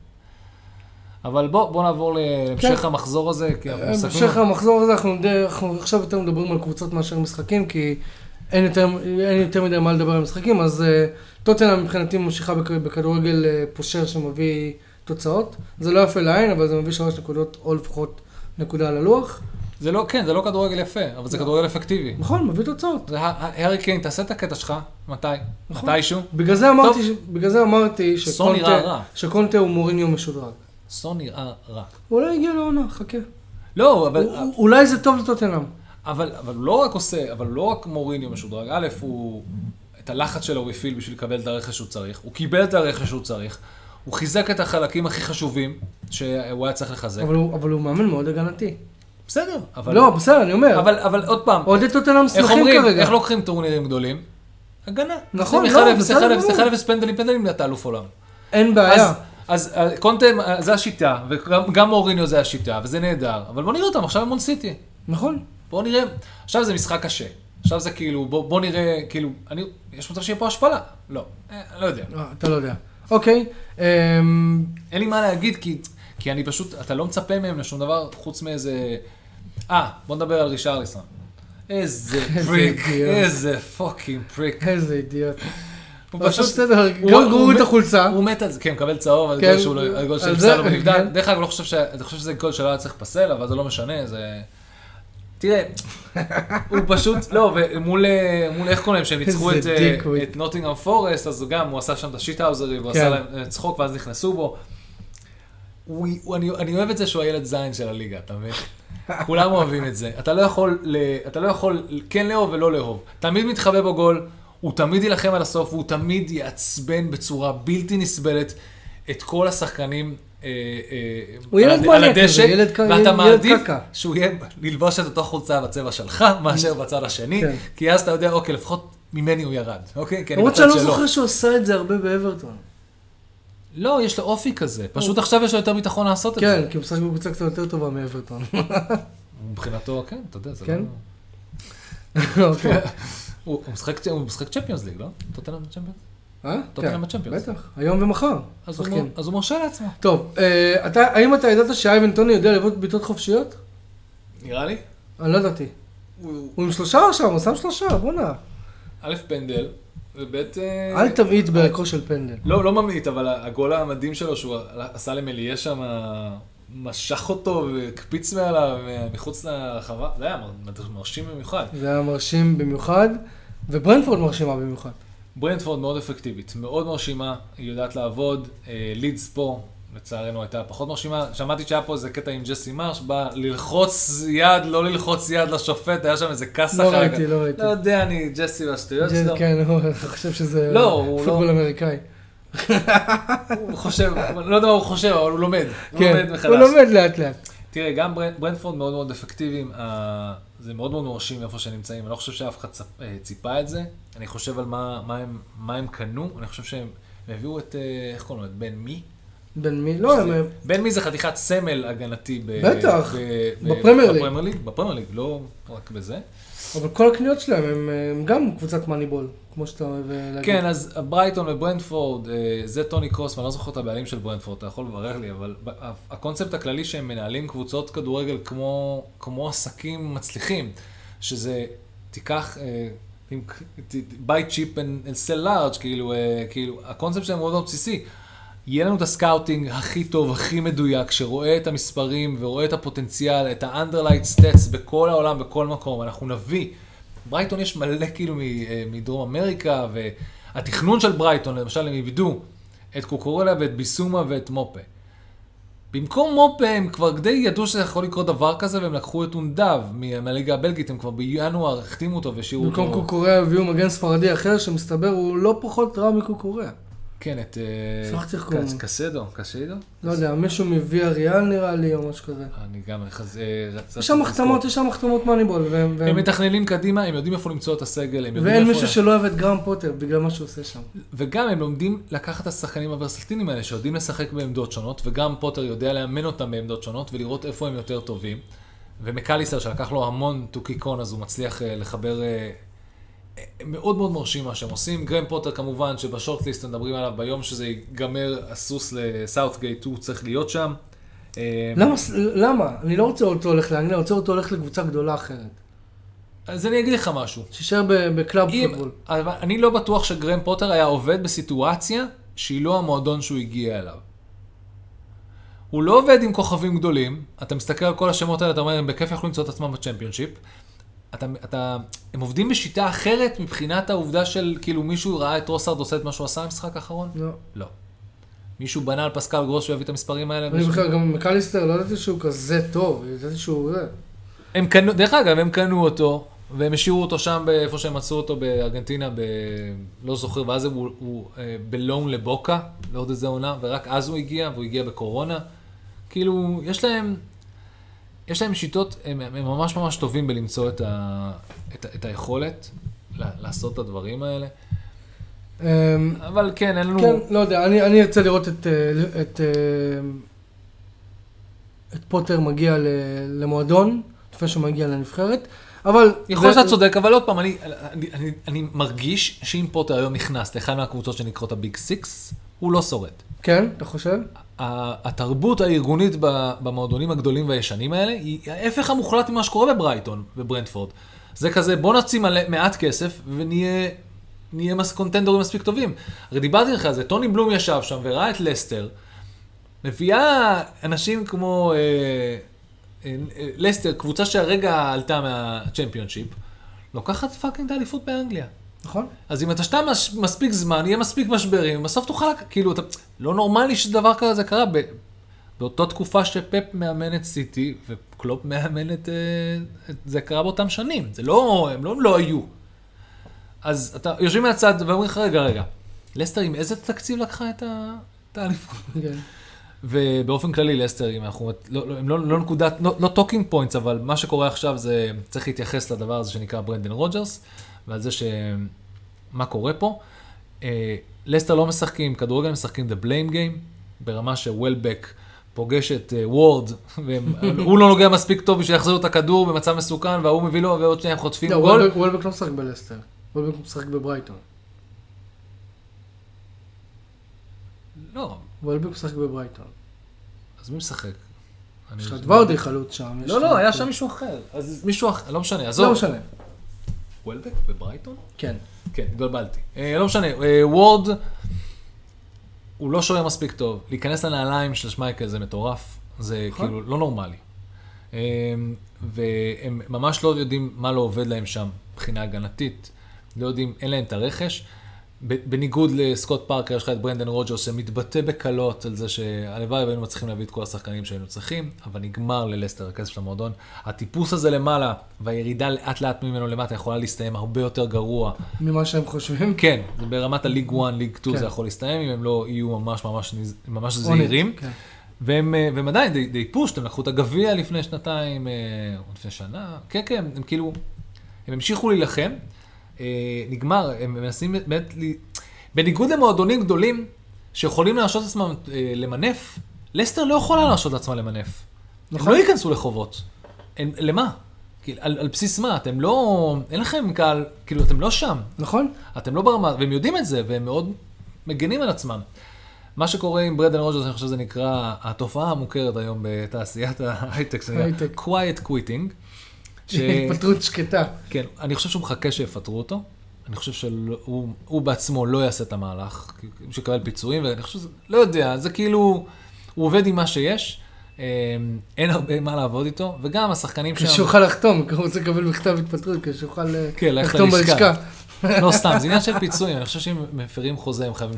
אבל בוא, בוא נעבור להמשך כן. המחזור הזה, כי אנחנו מסתכלים... בהמשך המחזור הזה, אנחנו, די- אנחנו עכשיו יותר מדברים על קבוצות מאשר משחקים, כי אין יותר, אין יותר מדי מה לדבר על משחקים, אז uh, טוטנאם מבחינתי ממשיכה בכ- בכדורגל uh, פושר שמביא תוצאות. זה לא יפה לעין, אבל זה מביא שלוש נקודות, או לפחות נקודה על הלוח. זה לא, כן, זה לא כדורגל יפה, אבל זה כדורגל אפקטיבי. נכון, מביא תוצאות. הארי קיין, תעשה את הקטע שלך, מתי? נכון. מתישהו? בגלל זה אמרתי. בגלל זה אמרתי שקונטה, הוא מוריניו משודרג. סון נראה רע. הוא לא הגיע לעונה, חכה. לא, אבל, אולי זה טוב לטוטנאם. אבל, אבל הוא לא רק עושה, אבל לא רק מוריניו משודרג. א', הוא, את הלחץ שלו הוא הפעיל בשביל לקבל את הרכש שהוא צריך. הוא קיבל את הרכש שהוא צריך. הוא חיזק את החלקים הכי חשובים שהוא היה צריך לחזק. אבל הוא- אבל הוא מאמן מאוד הגנתי. בסדר. אבל, לא, בסדר, אני אומר. אבל, אבל עוד פעם, אוהדי טוטנאם איך שמחים אומרים, כרגע. איך לוקחים טורנירים גדולים? הגנה. נכון, לא, 1-0, בסדר 1-0, גמור. 1-0 פנדלים, פנדלים, אתה אלוף עולם. אין בעיה. אז, אז אה, קונטה, אה, זה השיטה, וגם גם מוריניו זה השיטה, וזה נהדר, אבל בוא נראה אותם עכשיו מון סיטי. נכון. בוא נראה, עכשיו זה משחק קשה. עכשיו זה כאילו, בוא, בוא נראה, כאילו, אני, יש מצב שיהיה פה השפלה. לא, אה, לא יודע. אה, אתה לא יודע. אוקיי. אמ, אין לי מה להגיד, כי, כי אני פשוט, אתה לא מצפה מהם לשום דבר חוץ מאיזה... אה, בוא נדבר על רישרליסון. איזה פריק. איזה fucking freak. איזה אידיוט. הוא פשוט... בסדר, גם הוא גרורו את החולצה. הוא מת על זה, כן, מקבל צהוב, על כן, גול שהוא לא- על גול על של זה, נפסל בנבדל. כן. דרך אגב, לא אני חושב שזה גול שלא היה צריך לפסל, אבל זה לא משנה, זה... תראה, הוא פשוט, לא, ומול, אה, מול איך קוראים להם, שהם ניצחו את, אה. את נוטינגרם פורסט, אז גם הוא עשה שם את השיטהאוזרי, והוא כן. עשה להם אה, צחוק, ואז נכנסו בו. הוא, הוא, אני, אני אוהב את זה שהוא הילד זין של הליגה, אתה מבין? כולם אוהבים את זה. אתה לא יכול, ל, אתה לא יכול כן לאהוב ולא לאהוב. תמיד מתחבא בו גול, הוא תמיד יילחם עד הסוף, והוא תמיד יעצבן בצורה בלתי נסבלת את כל השחקנים. אה, אה, הוא ילד הדשא, כזה, ילד ק- ילד ואתה מעדיף קקה. שהוא יהיה ללבוש את אותו חולצה בצבע שלך, מאשר בצד השני, כן. כי אז אתה יודע, אוקיי, לפחות ממני הוא ירד, אוקיי? כי אני למרות בצד שאני לא שלו. זוכר שהוא עשה את זה הרבה באברטון. לא, יש לו אופי כזה, פשוט עכשיו יש לו יותר ביטחון לעשות את זה. כן, כי הוא משחק בקבוצה קצת יותר טובה מאברטון. מבחינתו, כן, אתה יודע, זה כן? לא... אוקיי. הוא משחק צ'מפיונס ליג, לא? טוטנאם צ'מפיונס? אה? טוטנהאם כן, בצ'מפיונס. בטח, היום ומחר. אז הוא מרשה לעצמו. טוב, אה, אתה- האם אתה ידעת שאייבן טוני יודע לבעוט בעיטות חופשיות? נראה לי. אני לא ידעתי. הוא עם שלושה עכשיו, הוא שם שלושה, בואנה. א' פנדל, וב' אה, אל תמעיט בערכו של פנדל. לא, לא ממעיט, אבל הגול המדהים שלו שהוא עשה למליה שם, משך אותו והקפיץ מעליו מחוץ לרחבה, זה היה מר- מרשים במיוחד. זה היה מרשים במיוחד, וברנדפורד מרשימה במיוחד. ברנדפורד מאוד אפקטיבית, מאוד מרשימה, היא יודעת לעבוד, אה, לידס פה, לצערנו הייתה פחות מרשימה. שמעתי שהיה פה איזה קטע עם ג'סי מרש, בא ללחוץ יד, לא ללחוץ יד לשופט, היה שם איזה כעס לא כך. ראיתי, לא ראיתי. לא יודע, אני ג'סי והשטויות שלו. כן, הוא חושב שזה לא, הוא פוטבול לא- אמריקאי. הוא חושב, לא יודע מה הוא חושב, אבל הוא לומד. הוא כן, לומד מחדש. הוא לומד לאט לאט. תראה, גם ברנ- ברנדפורד מאוד מאוד אפקטיביים, אה, זה מאוד מאוד מרשים איפה שהם נמצאים, אני לא חושב שאף אחד אה, ציפה את זה, אני חושב על מה, מה, הם, מה הם קנו, אני חושב שהם הם הביאו את, אה, איך קוראים לו, את בן מי? בן מי? לא, הם... בן מי זה חתיכת סמל הגנתי ב- בטח. בפרמייר ליג, בפרמייר ליג, לא רק בזה. אבל כל הקניות שלהם הם, הם גם קבוצת moneyball, כמו שאתה אוהב אה, להגיד. כן, אז ברייטון וברנדפורד, אה, זה טוני בלום, ואני לא זוכר את הבעלים של ברנדפורד, אתה יכול לברר לי, אבל הקונספט הכללי שהם מנהלים קבוצות כדורגל כמו, כמו עסקים מצליחים, שזה, תיקח, אה, buy and, and sell large, כאילו, כאילו, הקונספט שלהם מאוד מאוד בסיסי. יהיה לנו את הסקאוטינג הכי טוב, הכי מדויק, שרואה את המספרים ורואה את הפוטנציאל, את ה- underlying stats בכל העולם, בכל מקום. אנחנו נביא. ברייטון יש מלא כאילו אה, מדרום אמריקה, והתכנון של ברייטון, למשל, הם איבדו את קוקורלה ואת ביסומה ואת מופה. במקום מופה הם כבר די ידעו שזה יכול לקרות דבר כזה, והם לקחו את אונדב מה- מהליגה הבלגית, הם כבר בינואר החתימו אותו והשאירו אותו. במקום קוקוריאה הביאו מגן ספרדי אחר, שמסתבר הוא לא פחות רע מקוקוריאה. כן, את... אה, שכחתי איך קוראים. קסדו, קסדו? לא יודע, מישהו מביא אריאל נראה לי, או משהו כזה. אני גם... אה, רציתי יש שם. החתמות, יש שם החתמות מאניבול, הם מתכננים קדימה, הם יודעים איפה למצוא את הסגל, הם יודעים ואין איפה... מישהו שלא אוהב את גרם פוטר בגלל מה שהוא עושה שם. וגם הם לומדים לקחת את השחקנים הוורסטיליים האלה, שיודעים לשחק בעמדות שונות, וגם פוטר יודע לאמן אותם בעמדות שונות, ולראות איפה הם יותר טובים. ומקליסר, שלקח לו המון to kick on, אז הוא מצליח אה, לחבר... מאוד מאוד מרשים מה שהם עושים. גרם פוטר כמובן, שבשורטליסט מדברים עליו, ביום שזה ייגמר הסוס לסאוטגייט, הוא צריך להיות שם. אה, למה? למה? אני לא רוצה אותו הולך לאנגליה, אני רוצה אותו הולך לקבוצה גדולה אחרת. אז אני אגיד לך משהו. שישאר ב club football. אני לא בטוח שגרהם פוטר היה עובד בסיטואציה שהיא לא המועדון שהוא הגיע אליו. הוא לא עובד עם כוכבים גדולים, אתה מסתכל על כל השמות האלה, אתה אומר, הם בכיף יכלו למצוא את עצמם בצ'מפיונשיפ. אתה, אתה, הם עובדים בשיטה אחרת מבחינת העובדה של, כאילו, מישהו ראה את טרוסארד עושה את מה שהוא עשה במשחק האחרון? לא. לא. מישהו בנה על פסקל גרוס שהוא יביא את המספרים האלה? אני בכלל, גם מקליסטר, לא ידעתי שהוא כזה טוב, ידעתי שהוא זה. הם קנו, דרך אגב, הם קנו אותו, והם השאירו אותו שם באיפה שהם מצאו אותו בארגנטינה, ב... לא זוכר, ואז הוא, הוא אה, בלון לבוקה, לעוד איזה עונה, ורק אז הוא הגיע, והוא הגיע בקורונה. כאילו, יש להם, יש להם שיטות, הם, הם ממש ממש טובים בלמצוא את, ה, את, את היכולת לעשות את הדברים האלה. אמ, אבל כן, אין לנו... כן, לא יודע, אני אני ארצה לראות את, אה, את, אה, את פוטר מגיע למועדון, לפני שהוא מגיע לנבחרת, אבל... יכול להיות שאתה צודק, אבל עוד פעם, אני, אני, אני, אני מרגיש שאם פוטר היום נכנס לאחד מהקבוצות שנקראות ה Big Six, הוא לא שורד. כן, אתה חושב? התרבות הארגונית במועדונים הגדולים והישנים האלה היא ההפך המוחלט ממה שקורה בברייטון וברנטפורד. זה כזה, בוא מלא, מעט כסף ונהיה נהיה מס, contender ים מספיק טובים. הרי דיברתי לך על זה, טוני בלום ישב שם וראה את לסטר, מביאה אנשים כמו אה, אה, אה, לסטר, קבוצה שהרגע עלתה מהצ'מפיונשיפ, לוקחת fucking את האליפות באנגליה. נכון? אז אם אתה שתה מש, מספיק זמן, יהיה מספיק משברים, בסוף תוכל, כאילו, אתה, לא נורמלי שדבר כזה קרה. ב, באותה תקופה שפפ מאמן את סיטי וקלופ מאמן את, אה, את... זה קרה באותם שנים. זה לא, הם לא, לא היו. אז אתה, יושבים מהצד ואומרים לך, רגע, רגע, לסטר עם איזה תקציב לקחה את האליפות? כן. ובאופן כללי, לסטר, אם אנחנו, לא, לא, הם לא, לא נקודת, לא, לא talking points, אבל מה שקורה עכשיו זה, צריך להתייחס לדבר הזה שנקרא ברנדן רוג'רס, ועל זה ש... מה קורה פה. אה, לסטר לא משחקים, כדורגל משחקים the blame game, ברמה שוולבק פוגש את אה, וורד, והוא לא נוגע מספיק טוב בשביל להחזיר את הכדור במצב מסוכן, וההוא מביא לו, ועוד שנייה הם חוטפים לא, גול. וולבק- וולבק לא משחק בלסטר, וולבק משחק בברייטון. לא, וולבק משחק בברייטון. אז מי משחק? יש לך את ורדי חלוץ שם. לא, לא, היה שם מישהו אחר. אז מישהו אחר, לא משנה, עזוב. לא משנה. וולבק בברייטון? כן. כן, התבלבלתי. אה, לא משנה, אה, וורד, הוא לא שוער מספיק טוב. להיכנס לנעליים של שמייקל זה מטורף. זה נכון. כאילו לא נורמלי. אה, והם ממש לא יודעים מה לא עובד להם שם מבחינה הגנתית. לא יודעים, אין להם את הרכש. בניגוד לסקוט פארקר, יש לך את ברנדן רוג'רס שמתבטא בקלות על זה שהלוואי והיינו מצליחים להביא את כל השחקנים שהיינו צריכים, אבל נגמר ללסטר הכסף של המועדון. הטיפוס הזה למעלה והירידה לאט לאט ממנו למטה יכולה להסתיים הרבה יותר גרוע ממה שהם חושבים. כן, זה ברמת הליג 1, ליג 2 כן. זה יכול להסתיים אם הם לא יהיו ממש ממש, ממש זהירים. כן. והם, אה, והם עדיין די, די פושט, הם לקחו את הגביע לפני שנתיים, אה, או לפני שנה, כן, כן, הם כאילו, הם המשיכו להילחם, נגמר, הם מנסים באמת, בניגוד למועדונים גדולים שיכולים להרשות לעצמם אה, למנף, לסטר לא יכולה להרשות לעצמה למנף. הם נכון. לא ייכנסו לחובות. הם, למה? על, על בסיס מה? אתם לא, אין לכם קהל, כאילו, אתם לא שם. נכון? אתם לא ברמה, והם יודעים את זה, והם מאוד מגנים על עצמם. מה שקורה עם ברנדן רוג'רס, אני חושב שזה נקרא, התופעה המוכרת היום בתעשיית ההייטק, זה quiet quitting. ש... התפטרות שקטה. כן, אני חושב שהוא מחכה שיפטרו אותו. אני חושב שהוא הוא בעצמו לא יעשה את המהלך, שיקבל פיצויים, ואני חושב שזה, לא יודע, זה כאילו, הוא עובד עם מה שיש, אה, אין הרבה מה לעבוד איתו, וגם השחקנים שם... שיוכל לחתום, כי הוא רוצה לקבל מכתב התפטרות, כדי שיוכל אה, כן, לחתום. בלשכה. לא סתם, זה עניין של פיצויים, אני חושב שאם מפרים חוזה הם חייבים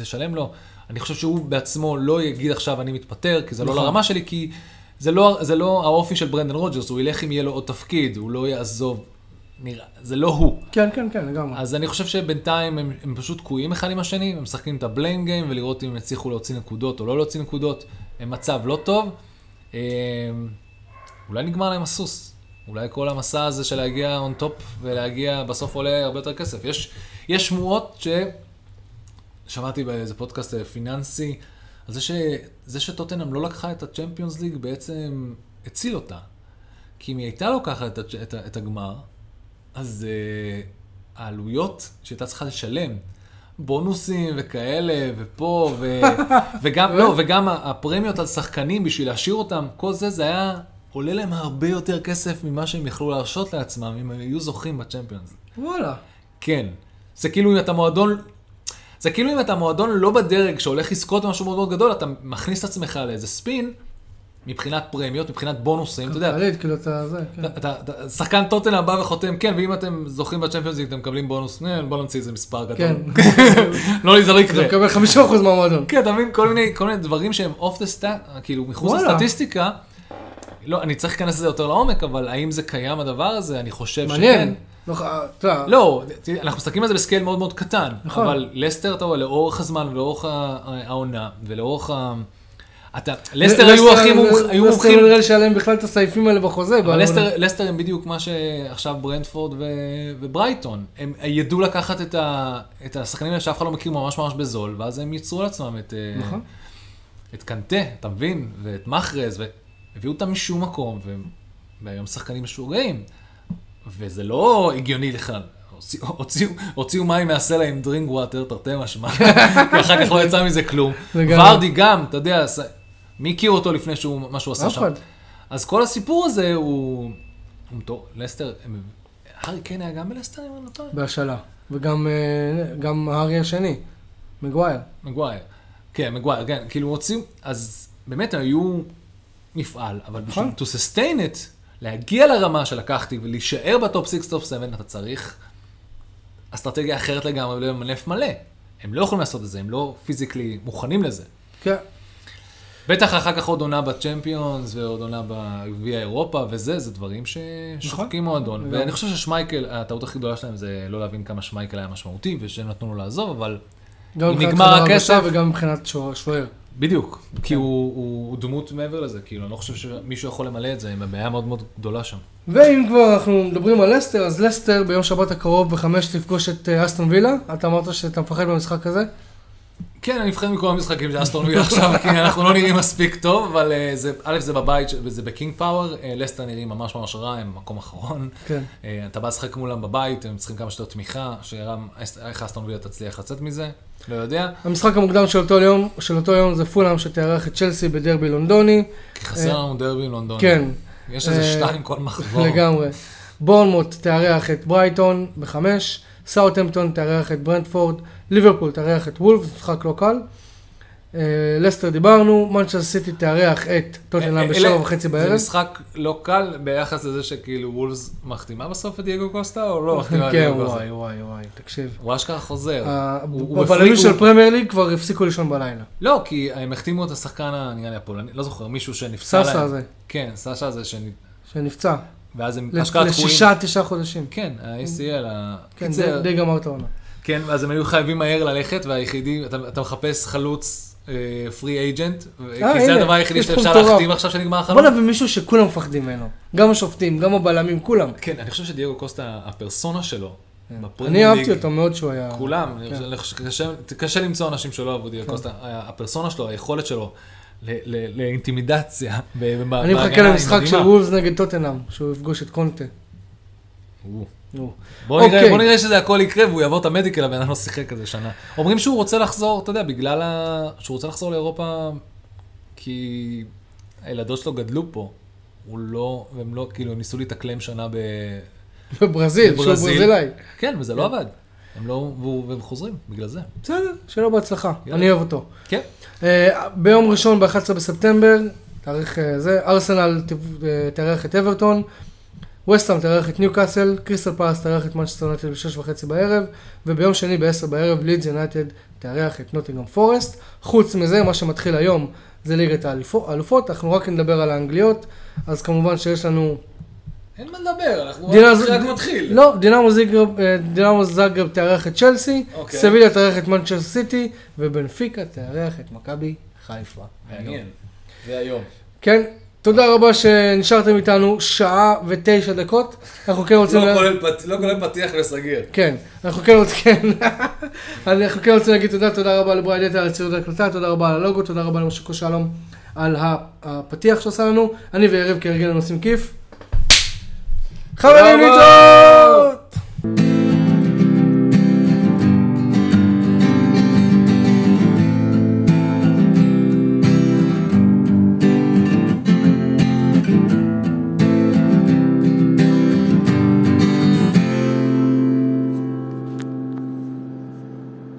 לשלם לו. אני חושב שהוא בעצמו לא יגיד עכשיו אני מתפטר, כי זה לא נכון. לרמה שלי, כי זה לא, זה לא האופי של ברנדן רוג'רס, הוא ילך אם יהיה לו עוד תפקיד, הוא לא יעזוב נראה, זה לא הוא. כן, כן, כן, לגמרי. אז אני חושב שבינתיים הם, הם פשוט תקועים אחד עם השני, הם משחקים את הבליים גיים ולראות אם הם יצליחו להוציא נקודות או לא להוציא נקודות. הם מצב לא טוב. אה, אולי נגמר להם הסוס. אולי כל המסע הזה של להגיע on top ולהגיע בסוף עולה הרבה יותר כסף. יש, יש שמועות ש... שמעתי באיזה פודקאסט אה, פיננסי, על זה, ש... זה שטוטנאם לא לקחה את הצ'מפיונס ליג בעצם הציל אותה. כי אם היא הייתה לוקחת את, את, את הגמר, אז אה, העלויות שהייתה צריכה לשלם, בונוסים וכאלה, ופה, ו, וגם, לא, וגם הפרמיות על שחקנים בשביל להשאיר אותם, כל זה, זה היה עולה להם הרבה יותר כסף ממה שהם יכלו להרשות לעצמם אם היו זוכים בצ'מפיונס. וואלה. כן. זה כאילו אם אתה מועדון, זה כאילו אם אתה מועדון לא בדרג שהולך לזכות במשהו מאוד מאוד גדול, אתה מכניס את עצמך לאיזה ספין, מבחינת פרמיות, מבחינת בונוסים, אתה יודע. כלכלית, כאילו אתה זה, כן. אתה, אתה, שחקן טוטנאם בא וחותם, כן, ואם אתם זוכים בצ'מפיונס ליג, אתם מקבלים בונוס, אה, בוא נמציא איזה מספר גדול. כן. לא, זה לא אתה יקרה. מקבל 50% מהמועדון. כן, אתה מבין? כל מיני, כל מיני דברים שהם off the stat, כאילו מחוץ. לסטטיסטיקה. לא, אני צריך להיכנס לזה יותר לעומק, אבל האם זה קיים הדבר הזה? אני חושב שכן. לא, יודע, לא, אנחנו מסתכלים על זה ב scale מאוד מאוד קטן, נכון. אבל לסטר, אתה רואה, לאורך הזמן ולאורך העונה, ולאורך ה... אתה, לסטר היו הכי מומח- היו לסטר מומחים, לא נראה לי שהיה להם בכלל את הסעיפים האלה בחוזה. אבל. לסטר, הם בדיוק מה שעכשיו ברנטפורד וברייטון, הם ידעו לקחת את, השחקנים האלה שאף אחד לא מכיר ממש ממש בזול, ואז הם ייצרו לעצמם את, אה, נכון. את קנטה, אתה מבין? ואת מחרז, והביאו אותם משום מקום, והם- והיום שחקנים משוגעים. וזה לא הגיוני בכלל. הוציאו- מים מהסלע עם דרינקווטר, תרתי משמע, כי אחר כך לא יצא מזה כלום. ורדי גם, אתה יודע, מי הכיר אותו לפני שהוא, מה שהוא עשה שם? אחד. אז כל הסיפור הזה הוא... לסטר, הארי קיין היה גם בלסטר, אם אני לא טועה? בהשאלה. וגם אה, הארי השני, מגווייר. מגווייר. כן, מגווייר, כן, כאילו הוציאו, אז באמת היו מפעל, אבל בשביל נכון. to sustain it, להגיע לרמה שלקחתי ולהישאר ב top 6, top 7, אתה צריך אסטרטגיה אחרת לגמרי ולמנף מלא. הם לא יכולים לעשות את זה, הם לא physically מוכנים לזה. כן. בטח אחר כך עוד עונה בצ'מפיונס ועוד עונה בגביע אירופה וזה, זה דברים ששוחקים מועדון. לגמרי. ואני חושב ששמייקל, הטעות הכי גדולה שלהם זה לא להבין כמה שמייקל היה משמעותי ושהם נתנו לו לעזוב, אבל גם נגמר חדר הכסף- וגם מבחינת שוער- בדיוק, כי כן. הוא, הוא דמות מעבר לזה, כאילו, אני לא חושב שמישהו יכול למלא את זה, עם הבעיה מאוד מאוד גדולה שם. ואם כבר אנחנו מדברים על לסטר, אז לסטר ביום שבת הקרוב בחמש תפגוש את אה, אסטון וילה. אתה אמרת שאתה מפחד במשחק הזה? כן, אני מפחד מכל המשחקים של אסטון וילה עכשיו, כי אנחנו לא נראים מספיק טוב, אבל אה, זה, א', זה בבית, וזה בקינג פאוור, אה, לסטר נראים ממש ממש רע, הם מקום אחרון. כן. אה, אתה בא לשחק מולם בבית, הם צריכים כמה שיותר תמיכה, שרם, איך אסטון וילה תצליח לצאת מזה, לא יודע, המשחק המוקדם של אותו יום, של אותו יום זה פולאם שתארח את צ'לסי בדרבי לונדוני. כי חסר לנו דרבי עם לונדון. כן, יש איזה שתיים כל מחזור. לגמרי. בורנמוט תארח את ברייטון בחמש, סאוטהמפטון תארח את ברנטפורד, ליברפול תארח את וולף, משחק לא קל. אה, לסטר דיברנו, מנצ'סטר סיטי תארח את טוטנאם אלה- בשבע וחצי זה בערב. משחק לא קל ביחס לזה שכאילו וולפס מחתימה בסוף את דייגו קוסטה, או לא מחתימה את כן, דייגו קוסטה? וואי וואי וואי, תקשיב. הוא אשכרה חוזר. הבלמים הפריק- של פרמייר ליג כבר הפסיקו לישון בלילה. לא, כי הם החתימו את השחקן, נראה לי הפולני, לא זוכר, מישהו שנפצע להם. סאסה הזה, כן, סאשה הזה, שנ- שנפצע. ואז הם אשכרה תקועים. לשישה, תשעה חודשים. כן, ה-ACL, כן, די גמר את העונה. כן, אז הם היו חייבים מהר ללכת, והיחידי, אתה, אתה מחפש חלוץ פרי אייג'נט, כי אה, זה הנה, הדבר היחידי שאפשר. להחתים עכשיו שנגמר בוא החלוץ. נביא מישהו שכולם מפחדים ממנו. גם השופטים, גם הבלמים, כולם. כן, אני חושב שדייגו קוסטה, הפרסונה שלו, אני בפרמייר אהבתי אותו מאוד שהוא היה... כולם, אני כן. אני קשה למצוא אנשים שלא אהבו דייגו כן. קוסטה, הפרסונה שלו, היכולת שלו לאינטימידציה, אני מחכה למשחק של. וולפס נגד טוטנאם, שהוא יפגוש את קונטה. בוא נראה, אוקיי. בוא נראה שזה הכל יקרה והוא יעבור את המדיקל, הבן אדם לא שיחק איזה שנה. אומרים שהוא רוצה לחזור, אתה יודע, בגלל ה... שהוא רוצה לחזור לאירופה, כי הילדות שלו גדלו פה. הוא לא, והם לא, כאילו, הם ניסו להתאקלם שנה ב... בברזיל, שהוא. ברזילאי. כן, וזה לא עבד. הם לא, והם חוזרים, בגלל זה. בסדר, לו בהצלחה, יאללה. אני אוהב אותו. כן. אה, ביום ראשון, ב-11 בספטמבר, תאריך אה, זה, ארסנל אה, תארח את אברטון, וסטהאם תארח את ניוקאסל, קריסטל פלס תארח את מנצ'סטר יונייטד ב-6 וחצי בערב, וביום שני ב-10 בערב לידס יונייטד תארח את נוטינגרם פורסט. חוץ מזה, מה שמתחיל היום זה ליגת האלופו- האלופות, אנחנו רק נדבר על האנגליות, אז כמובן שיש לנו אין מה לדבר, אנחנו דינמו- רק מתחיל. לא, דינמו אה, דינמו זאגרב תארח את צ'לסי, אוקיי. סביליה תארח את מנצ'סטר סיטי, ובנפיקה תארח את מכבי חיפה. מעניין. והיום. כן, תודה רבה שנשארתם איתנו שעה ותשע דקות. אנחנו כן רוצים... לא כולל לא כולל פתיח וסגיר. כן, אנחנו כן רוצים, כן. אנחנו כן רוצים להגיד תודה, תודה רבה לבריי דטה על הציוד ההקלטה, תודה רבה על הלוגו, תודה רבה למושיקו שלום על הפתיח שעשה לנו. אני ויריב כהרגלנו עושים כיף. חברים. להתראות!